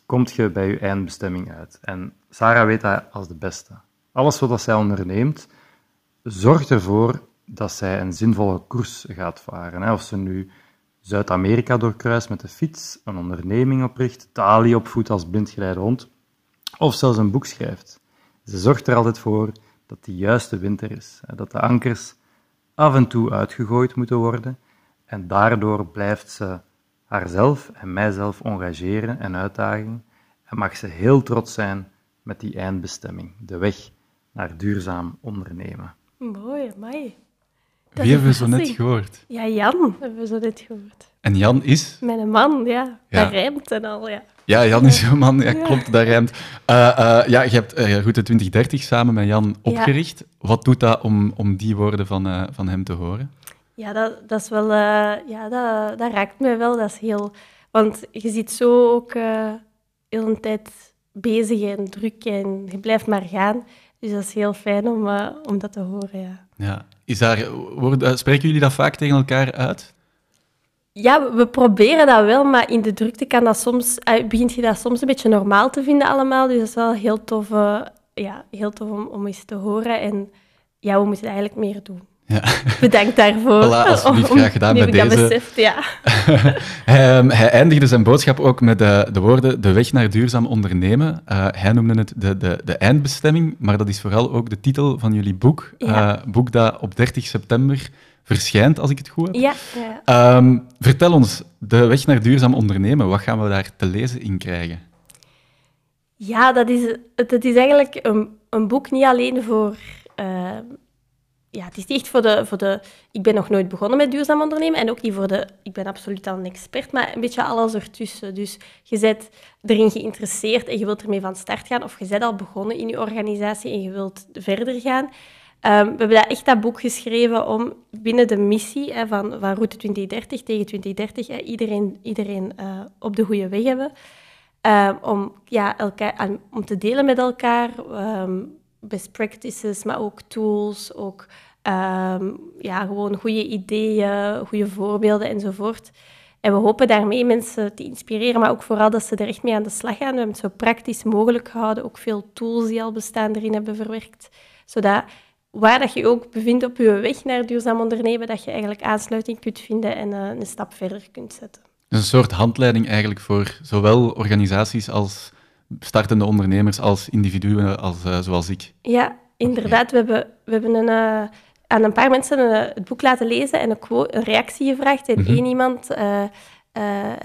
kom je bij je eindbestemming uit. En Sarah weet dat als de beste. Alles wat zij onderneemt, zorgt ervoor dat zij een zinvolle koers gaat varen. Of ze nu Zuid-Amerika doorkruist met de fiets, een onderneming opricht, Tali opvoedt als blindgeleide hond, of zelfs een boek schrijft. Ze zorgt er altijd voor dat die juiste winter is, dat de ankers af en toe uitgegooid moeten worden en daardoor blijft ze haarzelf en mijzelf engageren en uitdagen en mag ze heel trots zijn met die eindbestemming, de weg naar duurzaam ondernemen. Mooi, mooi. Wie hebben we zo net gehoord? Ja, Jan hebben we zo net gehoord. En Jan is? Mijn man, ja. ja. Dat rijmt en al, ja. Ja, Jan is jouw man. Ja, klopt, dat rijmt. Uh, uh, ja, je hebt uh, Route 2030 samen met Jan opgericht. Wat doet dat om, om die woorden van, van hem te horen? Ja, dat, dat is wel... ja, dat, dat raakt mij wel. Dat is heel... Want je zit zo ook heel een tijd bezig en druk en je blijft maar gaan. Dus dat is heel fijn om, om dat te horen, ja. Ja, is daar, spreken jullie dat vaak tegen elkaar uit? Ja, we proberen dat wel, maar in de drukte kan dat soms, uh, begint je dat soms een beetje normaal te vinden allemaal. Dus dat is wel heel tof, uh, ja, heel tof om, om eens te horen. En ja, we moeten eigenlijk meer doen. Ja. Bedankt daarvoor. Voilà, alsjeblieft, graag gedaan met deze. Beseft, ja. <laughs> hij, um, hij, eindigde zijn boodschap ook met de, de woorden de weg naar duurzaam ondernemen. Uh, hij noemde het de, de, de eindbestemming, maar dat is vooral ook de titel van jullie boek. Ja. Uh, boek dat op 30 september verschijnt, als ik het goed heb. Ja. ja. Um, vertel ons, de weg naar duurzaam ondernemen, wat gaan we daar te lezen in krijgen? Ja, dat is, dat is eigenlijk een, een boek niet alleen voor... Uh, ja, het is echt voor de, voor de... Ik ben nog nooit begonnen met duurzaam ondernemen en ook niet voor de... Ik ben absoluut al een expert, maar een beetje alles ertussen. Dus je bent erin geïnteresseerd en je wilt ermee van start gaan, of je bent al begonnen in je organisatie en je wilt verder gaan. Um, we hebben dat echt dat boek geschreven om binnen de missie hè, van, Route 2030 tegen 2030 hè, iedereen, iedereen uh, op de goede weg hebben. Um, om, ja, elkaar, om te delen met elkaar, um, best practices, maar ook tools, ook ja, gewoon goede ideeën, goede voorbeelden enzovoort. En we hopen daarmee mensen te inspireren, maar ook vooral dat ze er echt mee aan de slag gaan. We hebben het zo praktisch mogelijk gehouden, ook veel tools die al bestaan erin hebben verwerkt, zodat waar dat je ook bevindt op je weg naar duurzaam ondernemen, dat je eigenlijk aansluiting kunt vinden en uh, een stap verder kunt zetten. Dus een soort handleiding eigenlijk voor zowel organisaties als startende ondernemers, als individuen, als, uh, zoals ik. Ja, inderdaad. We hebben, we hebben een, uh, aan een paar mensen het boek laten lezen en een, een reactie gevraagd. En mm -hmm. één iemand,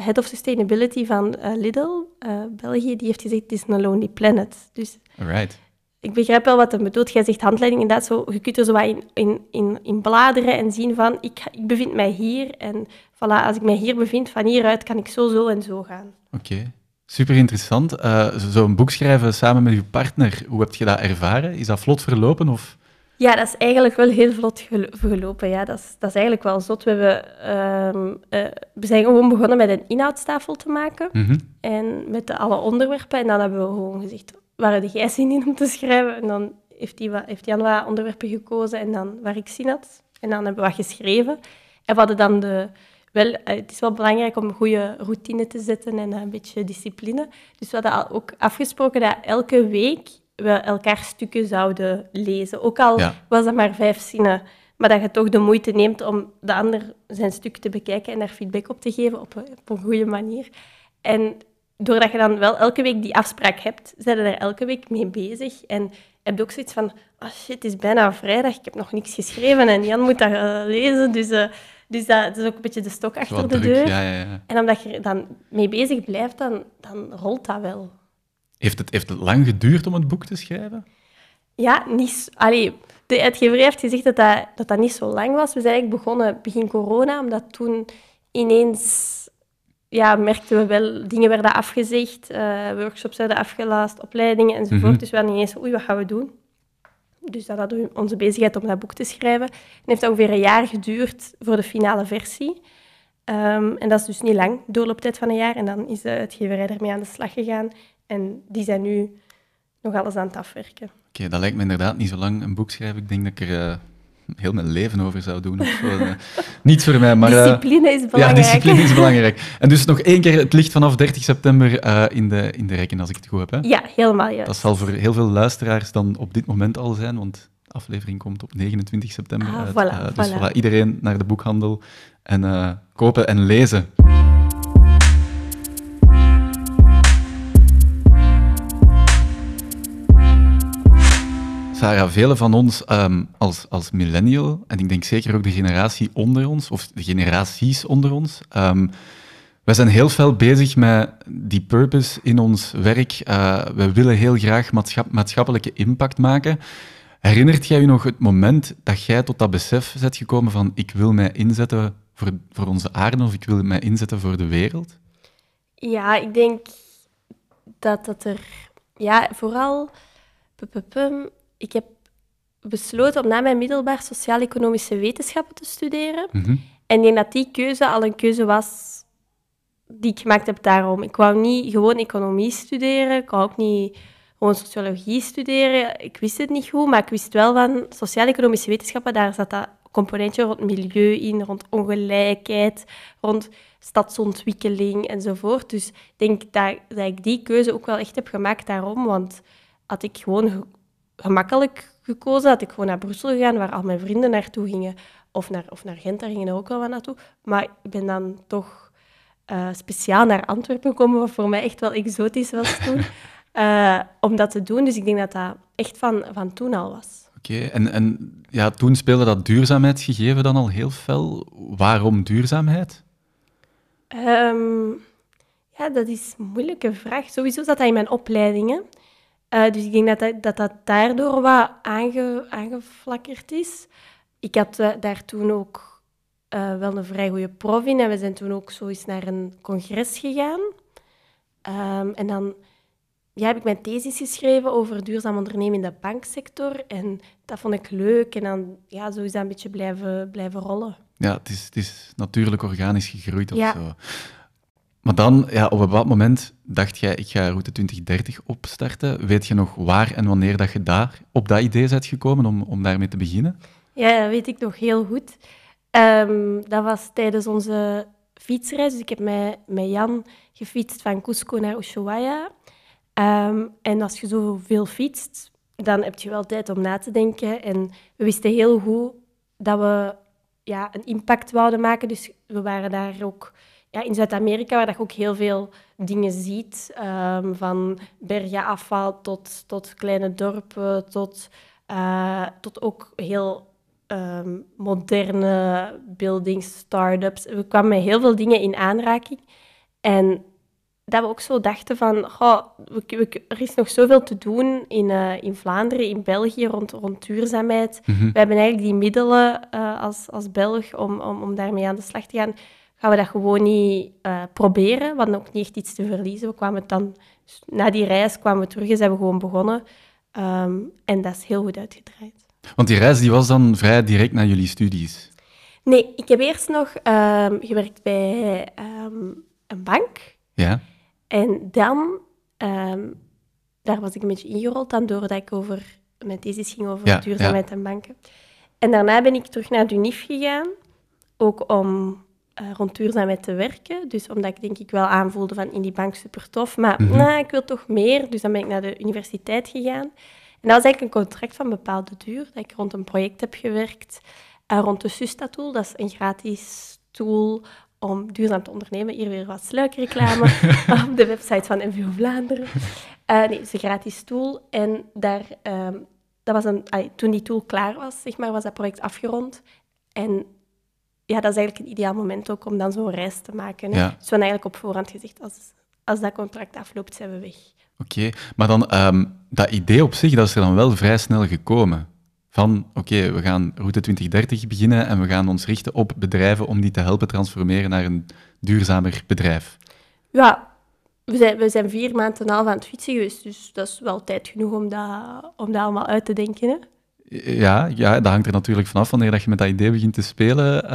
Head of Sustainability van Lidl, België, die heeft gezegd, het is een lonely planet. Dus Alright ik begrijp wel wat hij bedoelt. Jij zegt handleiding, inderdaad, zo, je kunt er zo wat in, in, in, in bladeren en zien van, ik, ik bevind mij hier en voilà, als ik mij hier bevind, van hieruit kan ik zo, zo en zo gaan. Oké, super interessant. Uh, Zo'n boek schrijven samen met je partner, hoe heb je dat ervaren? Is dat vlot verlopen? Of? Ja, dat is eigenlijk wel heel vlot gelopen. Ja. Dat, is, dat is eigenlijk wel zot. We, hebben, uh, uh, we zijn gewoon begonnen met een inhoudstafel te maken mm -hmm. en met de, alle onderwerpen. En dan hebben we gewoon gezegd, waar had jij zin in om te schrijven? En dan heeft, die heeft Jan wat onderwerpen gekozen en dan waar ik zin had. En dan hebben we wat geschreven. En we hadden dan de wel, eh, het is wel belangrijk om een goede routine te zetten en een beetje discipline. Dus we hadden ook afgesproken dat elke week we elkaar stukken zouden lezen. Ook al was dat maar vijf zinnen. Maar dat je toch de moeite neemt om de ander zijn stuk te bekijken en daar feedback op te geven op, op een goede manier. En doordat je dan wel elke week die afspraak hebt, zijn je er elke week mee bezig. En heb je ook zoiets van, oh shit, het is bijna vrijdag, ik heb nog niks geschreven en Jan moet dat uh, lezen. Dus, uh, dus dat, is ook een beetje de stok achter de deur. Ja, ja, ja. En omdat je er dan mee bezig blijft, dan, dan rolt dat wel. Heeft het, heeft het lang geduurd om het boek te schrijven? Ja, niet... Allee, de uitgever heeft gezegd dat dat, dat dat niet zo lang was. We zijn eigenlijk begonnen begin corona, omdat toen ineens ja, merkten we wel, dingen werden afgezegd, uh, workshops werden afgelast, opleidingen enzovoort. Mm Dus we hadden ineens, oei, wat gaan we doen? Dus dat hadden we onze bezigheid om dat boek te schrijven. Het heeft ongeveer een jaar geduurd voor de finale versie. Um, en dat is dus niet lang, doorlooptijd van een jaar. En dan is de uitgeverij ermee aan de slag gegaan. En die zijn nu nog alles aan het afwerken. Oké, dat lijkt me inderdaad niet zo lang een boek schrijven. Ik denk dat ik er uh, heel mijn leven over zou doen. Of zo. Eh, niet voor mij, maar... Uh, discipline is belangrijk. Ja, discipline is belangrijk. En dus nog één keer, het licht vanaf 30 september in, de, in de rekken, als ik het goed heb. Hè? Ja, helemaal juist. Dat zal voor heel veel luisteraars dan op dit moment al zijn, want de aflevering komt op 29 september ah, uit. Voilà, dus voilà. iedereen naar de boekhandel en kopen en lezen. Sarah, velen van ons um, als, als millennial, en ik denk zeker ook de generatie onder ons, of de generaties onder ons, um, we zijn heel veel bezig met die purpose in ons werk. Uh, we willen heel graag maatschap maatschappelijke impact maken. Herinnert jij je nog het moment dat jij tot dat besef bent gekomen van ik wil mij inzetten voor, voor onze aarde of ik wil mij inzetten voor de wereld? Ja, ik denk dat dat er... Ja, vooral... Ik heb besloten om na mijn middelbaar sociaal-economische wetenschappen te studeren. Mm -hmm. En ik denk dat die keuze al een keuze was die ik gemaakt heb daarom. Ik wou niet gewoon economie studeren, ik wou ook niet gewoon sociologie studeren. Ik wist het niet goed, maar ik wist wel van sociaal-economische wetenschappen, daar zat dat componentje rond milieu in, rond ongelijkheid, rond stadsontwikkeling enzovoort. Dus ik denk dat, dat ik die keuze ook wel echt heb gemaakt daarom, want had ik gewoon gemakkelijk gekozen, had ik gewoon naar Brussel gegaan, waar al mijn vrienden naartoe gingen, of naar, of naar Gent, daar gingen er ook wel wat naartoe. Maar ik ben dan toch uh, speciaal naar Antwerpen gekomen, wat voor mij echt wel exotisch was toen, uh, <laughs> om dat te doen. Dus ik denk dat dat echt van, van toen al was. Oké, okay. en, en ja, toen speelde dat duurzaamheidsgegeven dan al heel fel. Waarom duurzaamheid? Um, ja, dat is een moeilijke vraag. Sowieso zat dat in mijn opleidingen. Uh, dus ik denk dat dat, dat, dat daardoor wat aange, aangeflakkerd is. Ik had uh, daar toen ook uh, wel een vrij goede prof in. En we zijn toen ook zo eens naar een congres gegaan. Um, en dan ja, heb ik mijn thesis geschreven over duurzaam ondernemen in de banksector. En dat vond ik leuk. En dan ja, zo is dat een beetje blijven, blijven rollen. Ja, het is, het is natuurlijk organisch gegroeid of ja. zo. Maar dan, ja, op een bepaald moment dacht jij, ik ga Route 2030 opstarten. Weet je nog waar en wanneer dat je daar op dat idee bent gekomen om, om daarmee te beginnen? Ja, dat weet ik nog heel goed. Um, dat was tijdens onze fietsreis. Dus ik heb met, met Jan gefietst van Cusco naar Ushuaia. Um, en als je zoveel fietst, dan heb je wel tijd om na te denken. En we wisten heel goed dat we ja, een impact wouden maken. Dus we waren daar ook ja, in Zuid-Amerika, waar je ook heel veel dingen ziet. Um, van bergen afval tot, tot kleine dorpen, tot, uh, tot ook heel um, moderne buildings, start-ups. We kwamen met heel veel dingen in aanraking. En dat we ook zo dachten van, goh, we, we, er is nog zoveel te doen in, uh, in Vlaanderen, in België, rond, rond duurzaamheid. Mhm. We hebben eigenlijk die middelen uh, als, als Belg om, om, om daarmee aan de slag te gaan. Gaan we dat gewoon niet uh, proberen? We hadden ook niet echt iets te verliezen. We kwamen dan, na die reis kwamen we terug en zijn we gewoon begonnen. Um, en dat is heel goed uitgedraaid. Want die reis die was dan vrij direct na jullie studies? Nee, ik heb eerst nog um, gewerkt bij um, een bank. Ja. En dan, daar was ik een beetje ingerold dan doordat ik over mijn thesis ging over Ja, duurzaamheid ja. en banken. En daarna ben ik terug naar de UNIF gegaan, ook om uh, rond duurzaamheid te werken. Dus omdat ik denk ik wel aanvoelde van in die bank super tof, maar Mhm. nou, ik wil toch meer. Dus dan ben ik naar de universiteit gegaan. En dat was eigenlijk een contract van bepaalde duur, dat ik rond een project heb gewerkt, uh, rond de Susta-tool. Dat is een gratis tool om duurzaam te ondernemen. Hier weer wat sluikreclame <laughs> op de website van NVO Vlaanderen. Uh, nee, het is een gratis tool. En daar, um, dat was een, ay, toen die tool klaar was, zeg maar, was dat project afgerond. En ja, dat is eigenlijk een ideaal moment ook om dan zo'n reis te maken. Hè? Ja. Dus we eigenlijk op voorhand gezegd, als, als dat contract afloopt, zijn we weg. Oké, maar dan um, dat idee op zich, dat is er dan wel vrij snel gekomen. Van, oké, we gaan Route 2030 beginnen en we gaan ons richten op bedrijven om die te helpen transformeren naar een duurzamer bedrijf. Ja, we zijn, we zijn vier maanden en een half aan het fietsen geweest, dus dat is wel tijd genoeg om dat, om dat allemaal uit te denken. Hè? Ja, ja, dat hangt er natuurlijk vanaf wanneer dat je met dat idee begint te spelen. Uh,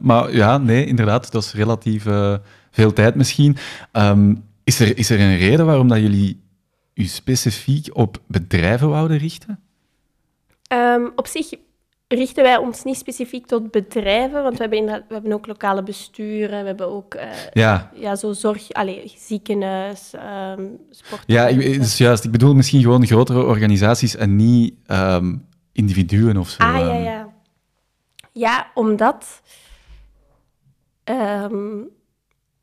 maar ja, nee, inderdaad, dat is relatief uh, veel tijd misschien. Um, is, er, is er een reden waarom dat jullie u specifiek op bedrijven wouden richten? Um, op zich richten wij ons niet specifiek tot bedrijven, want we hebben, we hebben ook lokale besturen, we hebben ook uh, ja. Ja, zo zorg, allez, ziekenhuis, um, sport. Ja, ik, dus juist. Ik bedoel misschien gewoon grotere organisaties en niet um, individuen of zo. Ah, ja, ja. Ja, omdat um,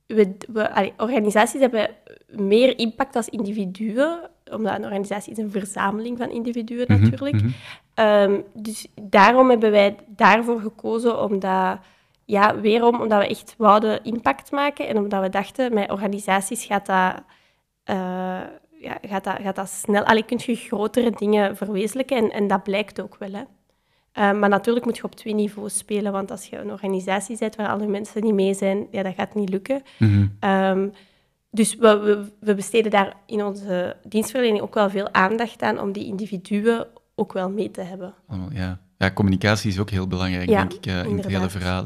we, we, allee, organisaties hebben meer impact als individuen, omdat een organisatie is een verzameling van individuen Mhm, natuurlijk. mhm. Um, dus daarom hebben wij daarvoor gekozen, omdat, ja, weerom, omdat we echt wouden impact maken en omdat we dachten, met organisaties gaat dat, uh, ja, gaat dat, gaat dat snel... Allee, kun je grotere dingen verwezenlijken en, en dat blijkt ook wel, hè. Uh, maar natuurlijk moet je op twee niveaus spelen, want als je een organisatie bent waar alle mensen niet mee zijn, ja, dat gaat niet lukken. Mhm. Um, dus we, we, we, besteden daar in onze dienstverlening ook wel veel aandacht aan om die individuen ook wel mee te hebben. Ja, ja communicatie is ook heel belangrijk, ja, denk ik, uh, in het hele verhaal.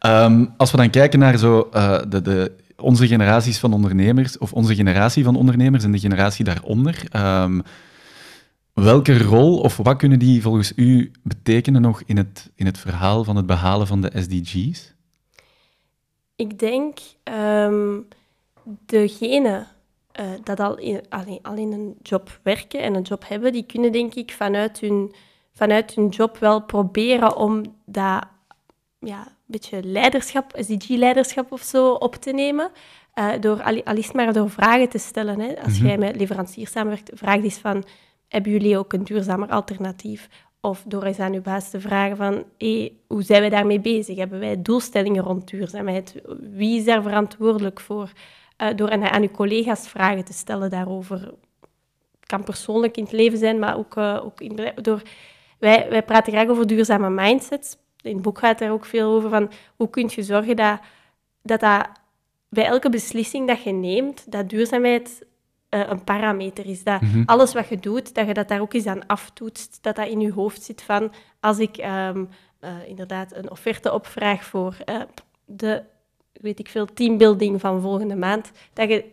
Ja. Um, als we dan kijken naar zo, uh, de, de, onze generaties van ondernemers, of onze generatie van ondernemers en de generatie daaronder, um, welke rol of wat kunnen die volgens u betekenen nog in het, in het verhaal van het behalen van de SDG's? Ik denk um, degene uh, dat al in, al, al in een job werken en een job hebben, die kunnen denk ik vanuit hun, vanuit hun job wel proberen om dat ja, beetje leiderschap, SDG-leiderschap of zo, op te nemen. Uh, door al, al is maar door vragen te stellen. Hè. Als Mhm. jij met leveranciers samenwerkt, vraag eens van, hebben jullie ook een duurzamer alternatief? Of door eens aan uw baas te vragen van, hey, hoe zijn wij daarmee bezig? Hebben wij doelstellingen rond duurzaamheid? Wie is daar verantwoordelijk voor? Uh, door aan, aan uw collega's vragen te stellen daarover. Het kan persoonlijk in het leven zijn, maar ook, uh, ook in. Door, wij, wij praten graag over duurzame mindsets. In het boek gaat er ook veel over van hoe kun je zorgen dat, dat, dat bij elke beslissing dat je neemt, dat duurzaamheid uh, een parameter is. Dat Mhm. alles wat je doet, dat je dat daar ook eens aan aftoetst. Dat dat in je hoofd zit van, als ik um, uh, inderdaad een offerte opvraag voor uh, de, weet ik veel, teambuilding van volgende maand, dat je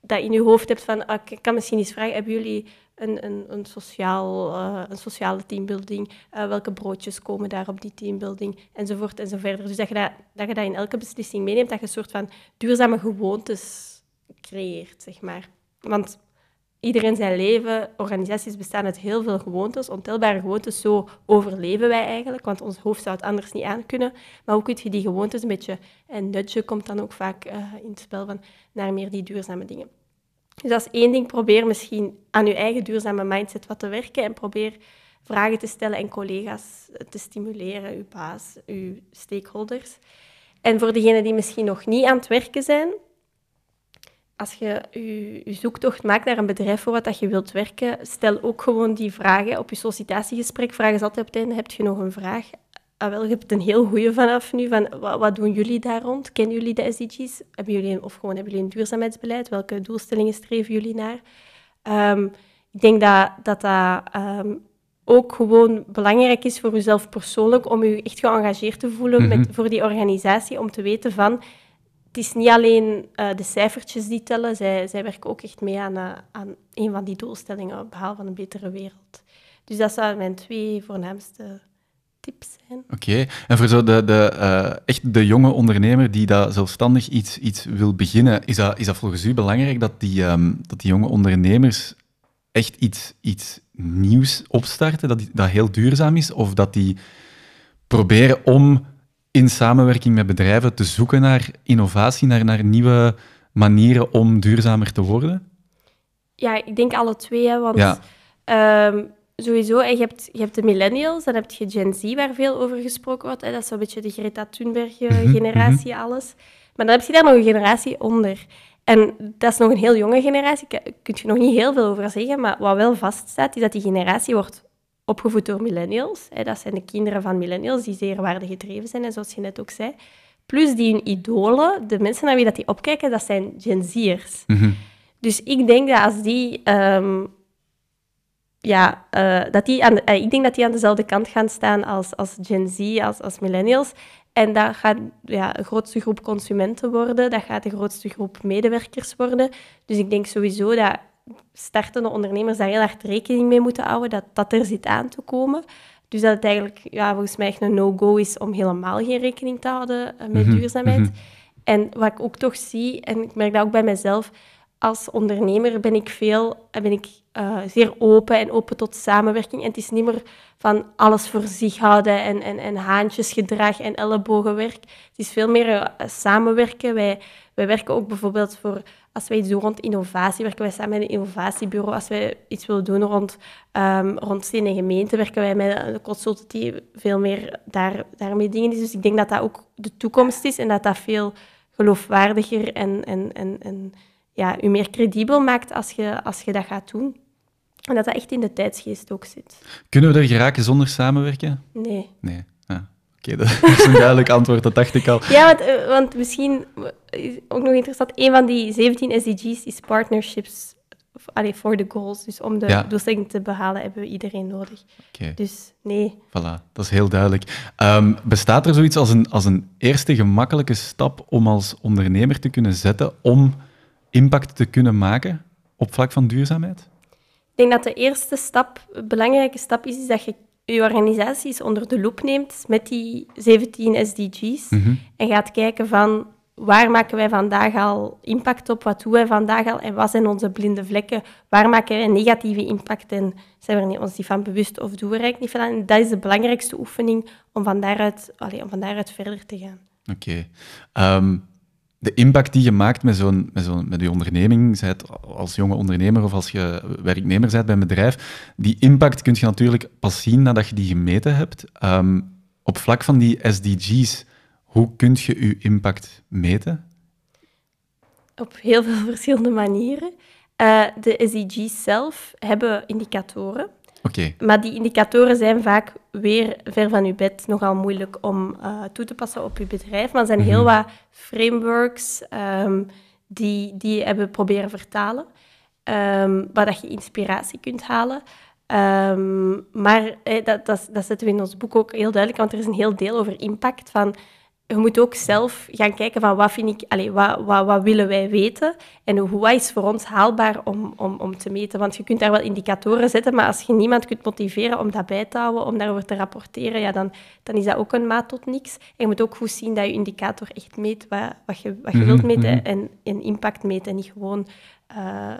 dat in je hoofd hebt van, ah, ik kan misschien eens vragen, hebben jullie een, een, een, sociaal, uh, een sociale teambuilding? Uh, welke broodjes komen daar op die teambuilding? Enzovoort en zo verder. Dus dat je dat, dat je dat in elke beslissing meeneemt, dat je een soort van duurzame gewoontes creëert, zeg maar. Want iedereen zijn leven, organisaties bestaan uit heel veel gewoontes, ontelbare gewoontes. Zo overleven wij eigenlijk, want ons hoofd zou het anders niet aankunnen. Maar hoe kun je die gewoontes een beetje... En nudge komt dan ook vaak uh, in het spel van naar meer die duurzame dingen. Dus dat is één ding. Probeer misschien aan je eigen duurzame mindset wat te werken en probeer vragen te stellen en collega's te stimuleren, uw baas, uw stakeholders. En voor degenen die misschien nog niet aan het werken zijn, als je je, zoektocht maakt naar een bedrijf voor wat dat je wilt werken, stel ook gewoon die vragen op je sollicitatiegesprek. Vraag eens altijd op het einde, heb je nog een vraag? Ah, wel, je hebt een heel goede vanaf nu, van wat, wat, doen jullie daar rond? Kennen jullie de SDG's? Hebben jullie een, of gewoon hebben jullie een duurzaamheidsbeleid? Welke doelstellingen streven jullie naar? Um, ik denk dat dat, dat um, ook gewoon belangrijk is voor jezelf persoonlijk, om je echt geëngageerd te voelen Mhm. met, voor die organisatie, om te weten van, het is niet alleen uh, de cijfertjes die tellen, zij, zij werken ook echt mee aan, uh, aan een van die doelstellingen, het behaal van een betere wereld. Dus dat zijn mijn twee voornaamste tips zijn. Oké, en voor zo de, de, uh, echt de jonge ondernemer die dat zelfstandig iets, iets wil beginnen, is dat, is dat volgens u belangrijk dat die, um, dat die jonge ondernemers echt iets, iets nieuws opstarten, dat, die, dat heel duurzaam is, of dat die proberen om in samenwerking met bedrijven te zoeken naar innovatie, naar, naar nieuwe manieren om duurzamer te worden? Ja, ik denk alle twee, hè, want ja. um, sowieso, je hebt, je hebt de millennials, dan heb je Gen Z, waar veel over gesproken wordt. Hè. Dat is zo'n beetje de Greta Thunberg-generatie, mhm, alles. Maar dan heb je daar nog een generatie onder. En dat is nog een heel jonge generatie, daar kun je nog niet heel veel over zeggen, maar wat wel vaststaat, is dat die generatie wordt opgevoed door millennials. Hè. Dat zijn de kinderen van millennials die zeer waardegedreven zijn, en zoals je net ook zei. Plus die hun idolen, de mensen naar wie dat die opkijken, dat zijn Gen Z'ers. Mm Dus ik denk dat als die... Um, ja, uh, dat die aan uh, ik denk dat die aan dezelfde kant gaan staan als, als Gen Z, als, als millennials. En dat gaat ja, de grootste groep consumenten worden, dat gaat de grootste groep medewerkers worden. Dus ik denk sowieso dat startende ondernemers daar heel hard rekening mee moeten houden, dat dat er zit aan te komen. Dus dat het eigenlijk ja, volgens mij echt een no-go is om helemaal geen rekening te houden eh, met mhm, duurzaamheid. Mhm. En wat ik ook toch zie, en ik merk dat ook bij mezelf, als ondernemer ben ik veel, ben ik uh, zeer open en open tot samenwerking. En het is niet meer van alles voor zich houden en, en, en haantjesgedrag en ellebogenwerk. Het is veel meer uh, samenwerken. Wij, wij werken ook bijvoorbeeld voor, als wij iets doen rond innovatie, werken wij samen met een innovatiebureau. Als wij iets willen doen rond, um, rond steden en gemeente, werken wij met een consultant die veel meer daar, daarmee dingen is. Dus ik denk dat dat ook de toekomst is en dat dat veel geloofwaardiger en, en, en, en ja, u meer credibel maakt als je, als je dat gaat doen. En dat dat echt in de tijdsgeest ook zit. Kunnen we er geraken zonder samenwerken? Nee. Nee. Ja. Oké, <laughs> dat is een duidelijk antwoord, dat dacht ik al. Ja, want, eh, want misschien, ook nog interessant, een van die 17 SDG's is partnerships voor de goals. Dus om de ja. doelstelling te behalen hebben we iedereen nodig. Okay. Dus nee. Voilà, dat is heel duidelijk. Um, bestaat er zoiets als een, als een eerste gemakkelijke stap om als ondernemer te kunnen zetten om impact te kunnen maken op vlak van duurzaamheid? Ik denk dat de eerste stap, een belangrijke stap is, is dat je je organisaties onder de loep neemt met die 17 SDG's mhm. en gaat kijken van waar maken wij vandaag al impact op, wat doen wij vandaag al en wat zijn onze blinde vlekken, waar maken wij negatieve impact en zijn we ons niet van bewust of doen we er eigenlijk niet van. En dat is de belangrijkste oefening om van daaruit, allez, om van daaruit verder te gaan. Oké. Ehm, de impact die je maakt met, zo'n, met, zo'n, met je onderneming, zij het als jonge ondernemer of als je werknemer bent bij een bedrijf, die impact kun je natuurlijk pas zien nadat je die gemeten hebt. Um, op vlak van die SDG's, hoe kun je je impact meten? Op heel veel <laughs> verschillende manieren. Uh, de SDG's zelf hebben indicatoren. Maar die indicatoren zijn vaak weer ver van uw bed nogal moeilijk om uh, toe te passen op uw bedrijf. Maar er zijn heel mhm. wat frameworks um, die, die hebben proberen vertalen, um, waar dat je inspiratie kunt halen. Um, maar eh, dat, dat, dat zetten we in ons boek ook heel duidelijk, want er is een heel deel over impact van je moet ook zelf gaan kijken van wat, vind ik, allez, wat, wat, wat willen wij weten en hoe, wat is voor ons haalbaar om, om, om te meten. Want je kunt daar wel indicatoren zetten, maar als je niemand kunt motiveren om dat bij te houden, om daarover te rapporteren, ja, dan, dan is dat ook een maat tot niks. En je moet ook goed zien dat je indicator echt meet wat, wat je, wat je wilt mhm, meten mhm. en, en impact meten en niet gewoon, uh,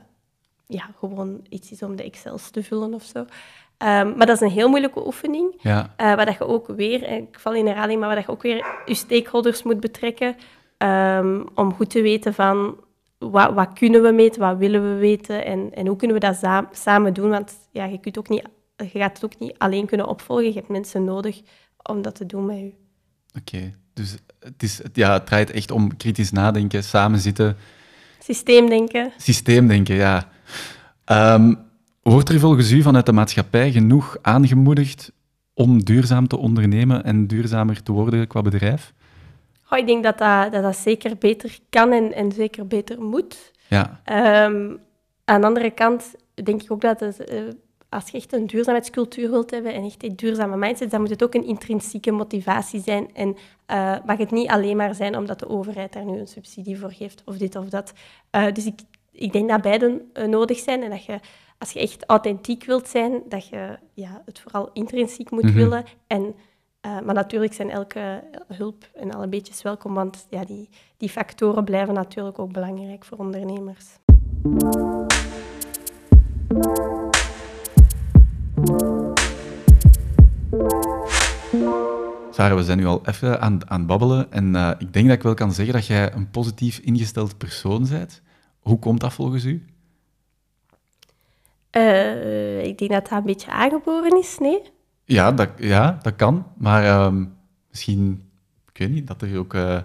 ja, gewoon iets is om de Excels te vullen of zo. Um, maar dat is een heel moeilijke oefening, ja. uh, waar dat je ook weer, ik val in herhaling, maar waar dat je ook weer je stakeholders moet betrekken, um, om goed te weten van wat, wat, kunnen we meten, wat willen we weten en, en hoe kunnen we dat samen doen. Want ja, je, kunt ook niet, je gaat het ook niet alleen kunnen opvolgen, je hebt mensen nodig om dat te doen met je. Oké, dus het, is, ja, het draait echt om kritisch nadenken, samen zitten. Systeemdenken. Systeemdenken, ja. Um, Wordt er volgens u vanuit de maatschappij genoeg aangemoedigd om duurzaam te ondernemen en duurzamer te worden qua bedrijf? Oh, ik denk dat dat, dat dat, zeker beter kan en, en zeker beter moet. Ja. Um, aan de andere kant denk ik ook dat het, uh, als je echt een duurzaamheidscultuur wilt hebben en echt een duurzame mindset, dan moet het ook een intrinsieke motivatie zijn. En uh, mag het niet alleen maar zijn omdat de overheid daar nu een subsidie voor geeft of dit of dat. Uh, dus ik, ik denk dat beide nodig zijn en dat je als je echt authentiek wilt zijn, dat je ja, het vooral intrinsiek moet mhm. willen en Eh, maar natuurlijk zijn elke hulp en alle beetjes welkom, want ja, die, die factoren blijven natuurlijk ook belangrijk voor ondernemers. Sarah, we zijn nu al even aan, aan het babbelen en uh, ik denk dat ik wel kan zeggen dat jij een positief ingesteld persoon bent. Hoe komt dat volgens u? Uh, ik denk dat dat een beetje aangeboren is, nee? Ja, dat, ja, dat kan. Maar uh, misschien, ik weet niet, dat er ook uh,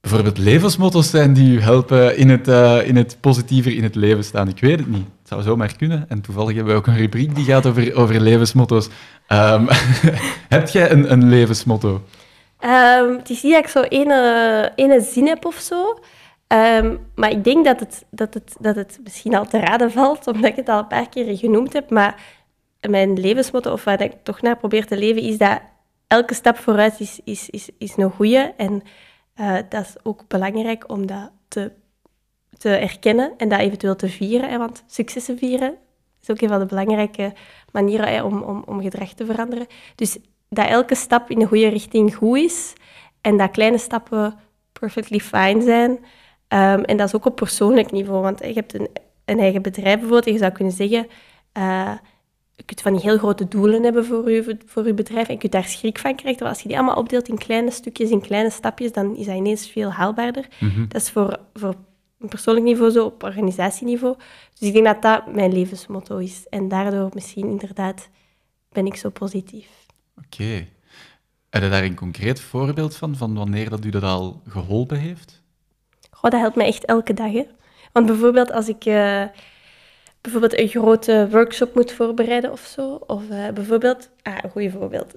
bijvoorbeeld levensmotto's zijn die u helpen in het, uh, in het positiever in het leven staan. Ik weet het niet. Het zou zomaar kunnen. En toevallig hebben we ook een rubriek die gaat over, over levensmotto's. Um, <laughs> heb jij een, een levensmotto? Um, het is niet dat ik zo ene, ene zin heb of zo. Um, maar ik denk dat het, dat, het, dat het misschien al te raden valt, <laughs> omdat ik het al een paar keer genoemd heb. Maar mijn levensmotto, of waar ik toch naar probeer te leven, is dat elke stap vooruit is, is, is, is een goede. En uh, dat is ook belangrijk om dat te, te erkennen en dat eventueel te vieren. Want successen vieren is ook een van de belangrijke manieren om, om, om gedrag te veranderen. Dus dat elke stap in de goede richting goed is en dat kleine stappen perfectly fine zijn. Um, en dat is ook op persoonlijk niveau, want je hebt een, een eigen bedrijf bijvoorbeeld en je zou kunnen zeggen... Uh, je kunt van die heel grote doelen hebben voor je, voor je bedrijf en je kunt daar schrik van krijgen. Maar als je die allemaal opdeelt in kleine stukjes, in kleine stapjes, dan is dat ineens veel haalbaarder. Mm -hmm. Dat is voor, voor een persoonlijk niveau zo, op organisatieniveau. Dus ik denk dat dat mijn levensmotto is. En daardoor misschien inderdaad ben ik zo positief. Oké. Okay. Heb je daar een concreet voorbeeld van, van wanneer dat u dat al geholpen heeft? Goh, dat helpt mij echt elke dag. Hè. Want bijvoorbeeld als ik... Uh, bijvoorbeeld een grote workshop moet voorbereiden of zo. Of uh, bijvoorbeeld, ah, een goed voorbeeld.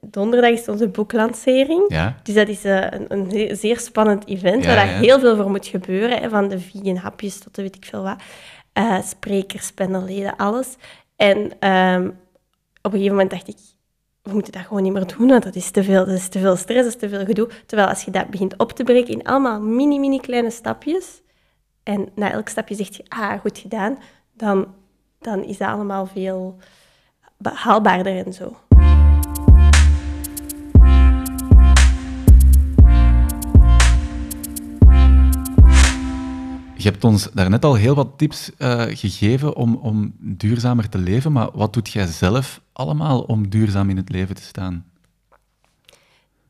Donderdag is onze boeklancering. Ja. Dus dat is uh, een, een, zeer spannend event ja, waar ja. heel veel voor moet gebeuren. Hè, van de vegan hapjes tot de weet ik veel wat. Sprekers, panelleden, alles. En um, op een gegeven moment dacht ik, we moeten dat gewoon niet meer doen, want dat is te veel, dat is te veel stress, dat is te veel gedoe. Terwijl als je dat begint op te breken in allemaal mini, mini kleine stapjes, en na elk stapje zegt je, ah, goed gedaan, dan, dan is dat allemaal veel haalbaarder en zo. Je hebt ons daarnet al heel wat tips uh, gegeven om, om duurzamer te leven, maar wat doet jij zelf allemaal om duurzaam in het leven te staan?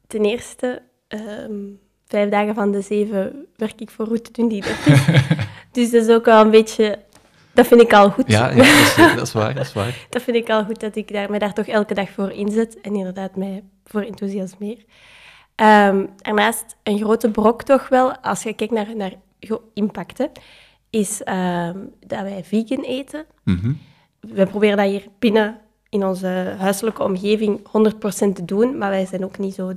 Ten eerste, um, vijf dagen van de zeven werk ik voor Route 2030. <laughs> dus dat is ook wel een beetje dat vind ik al goed. Ja, ja dat, is, dat, is, waar, dat is waar. <laughs> dat vind ik al goed, dat ik daar, me daar toch elke dag voor inzet en inderdaad mij voor enthousiasmeer. Um, daarnaast een grote brok toch wel, als je kijkt naar, naar impacten, is um, dat wij vegan eten. Mm -hmm. We proberen dat hier binnen in onze huiselijke omgeving 100% te doen, maar wij zijn ook niet zo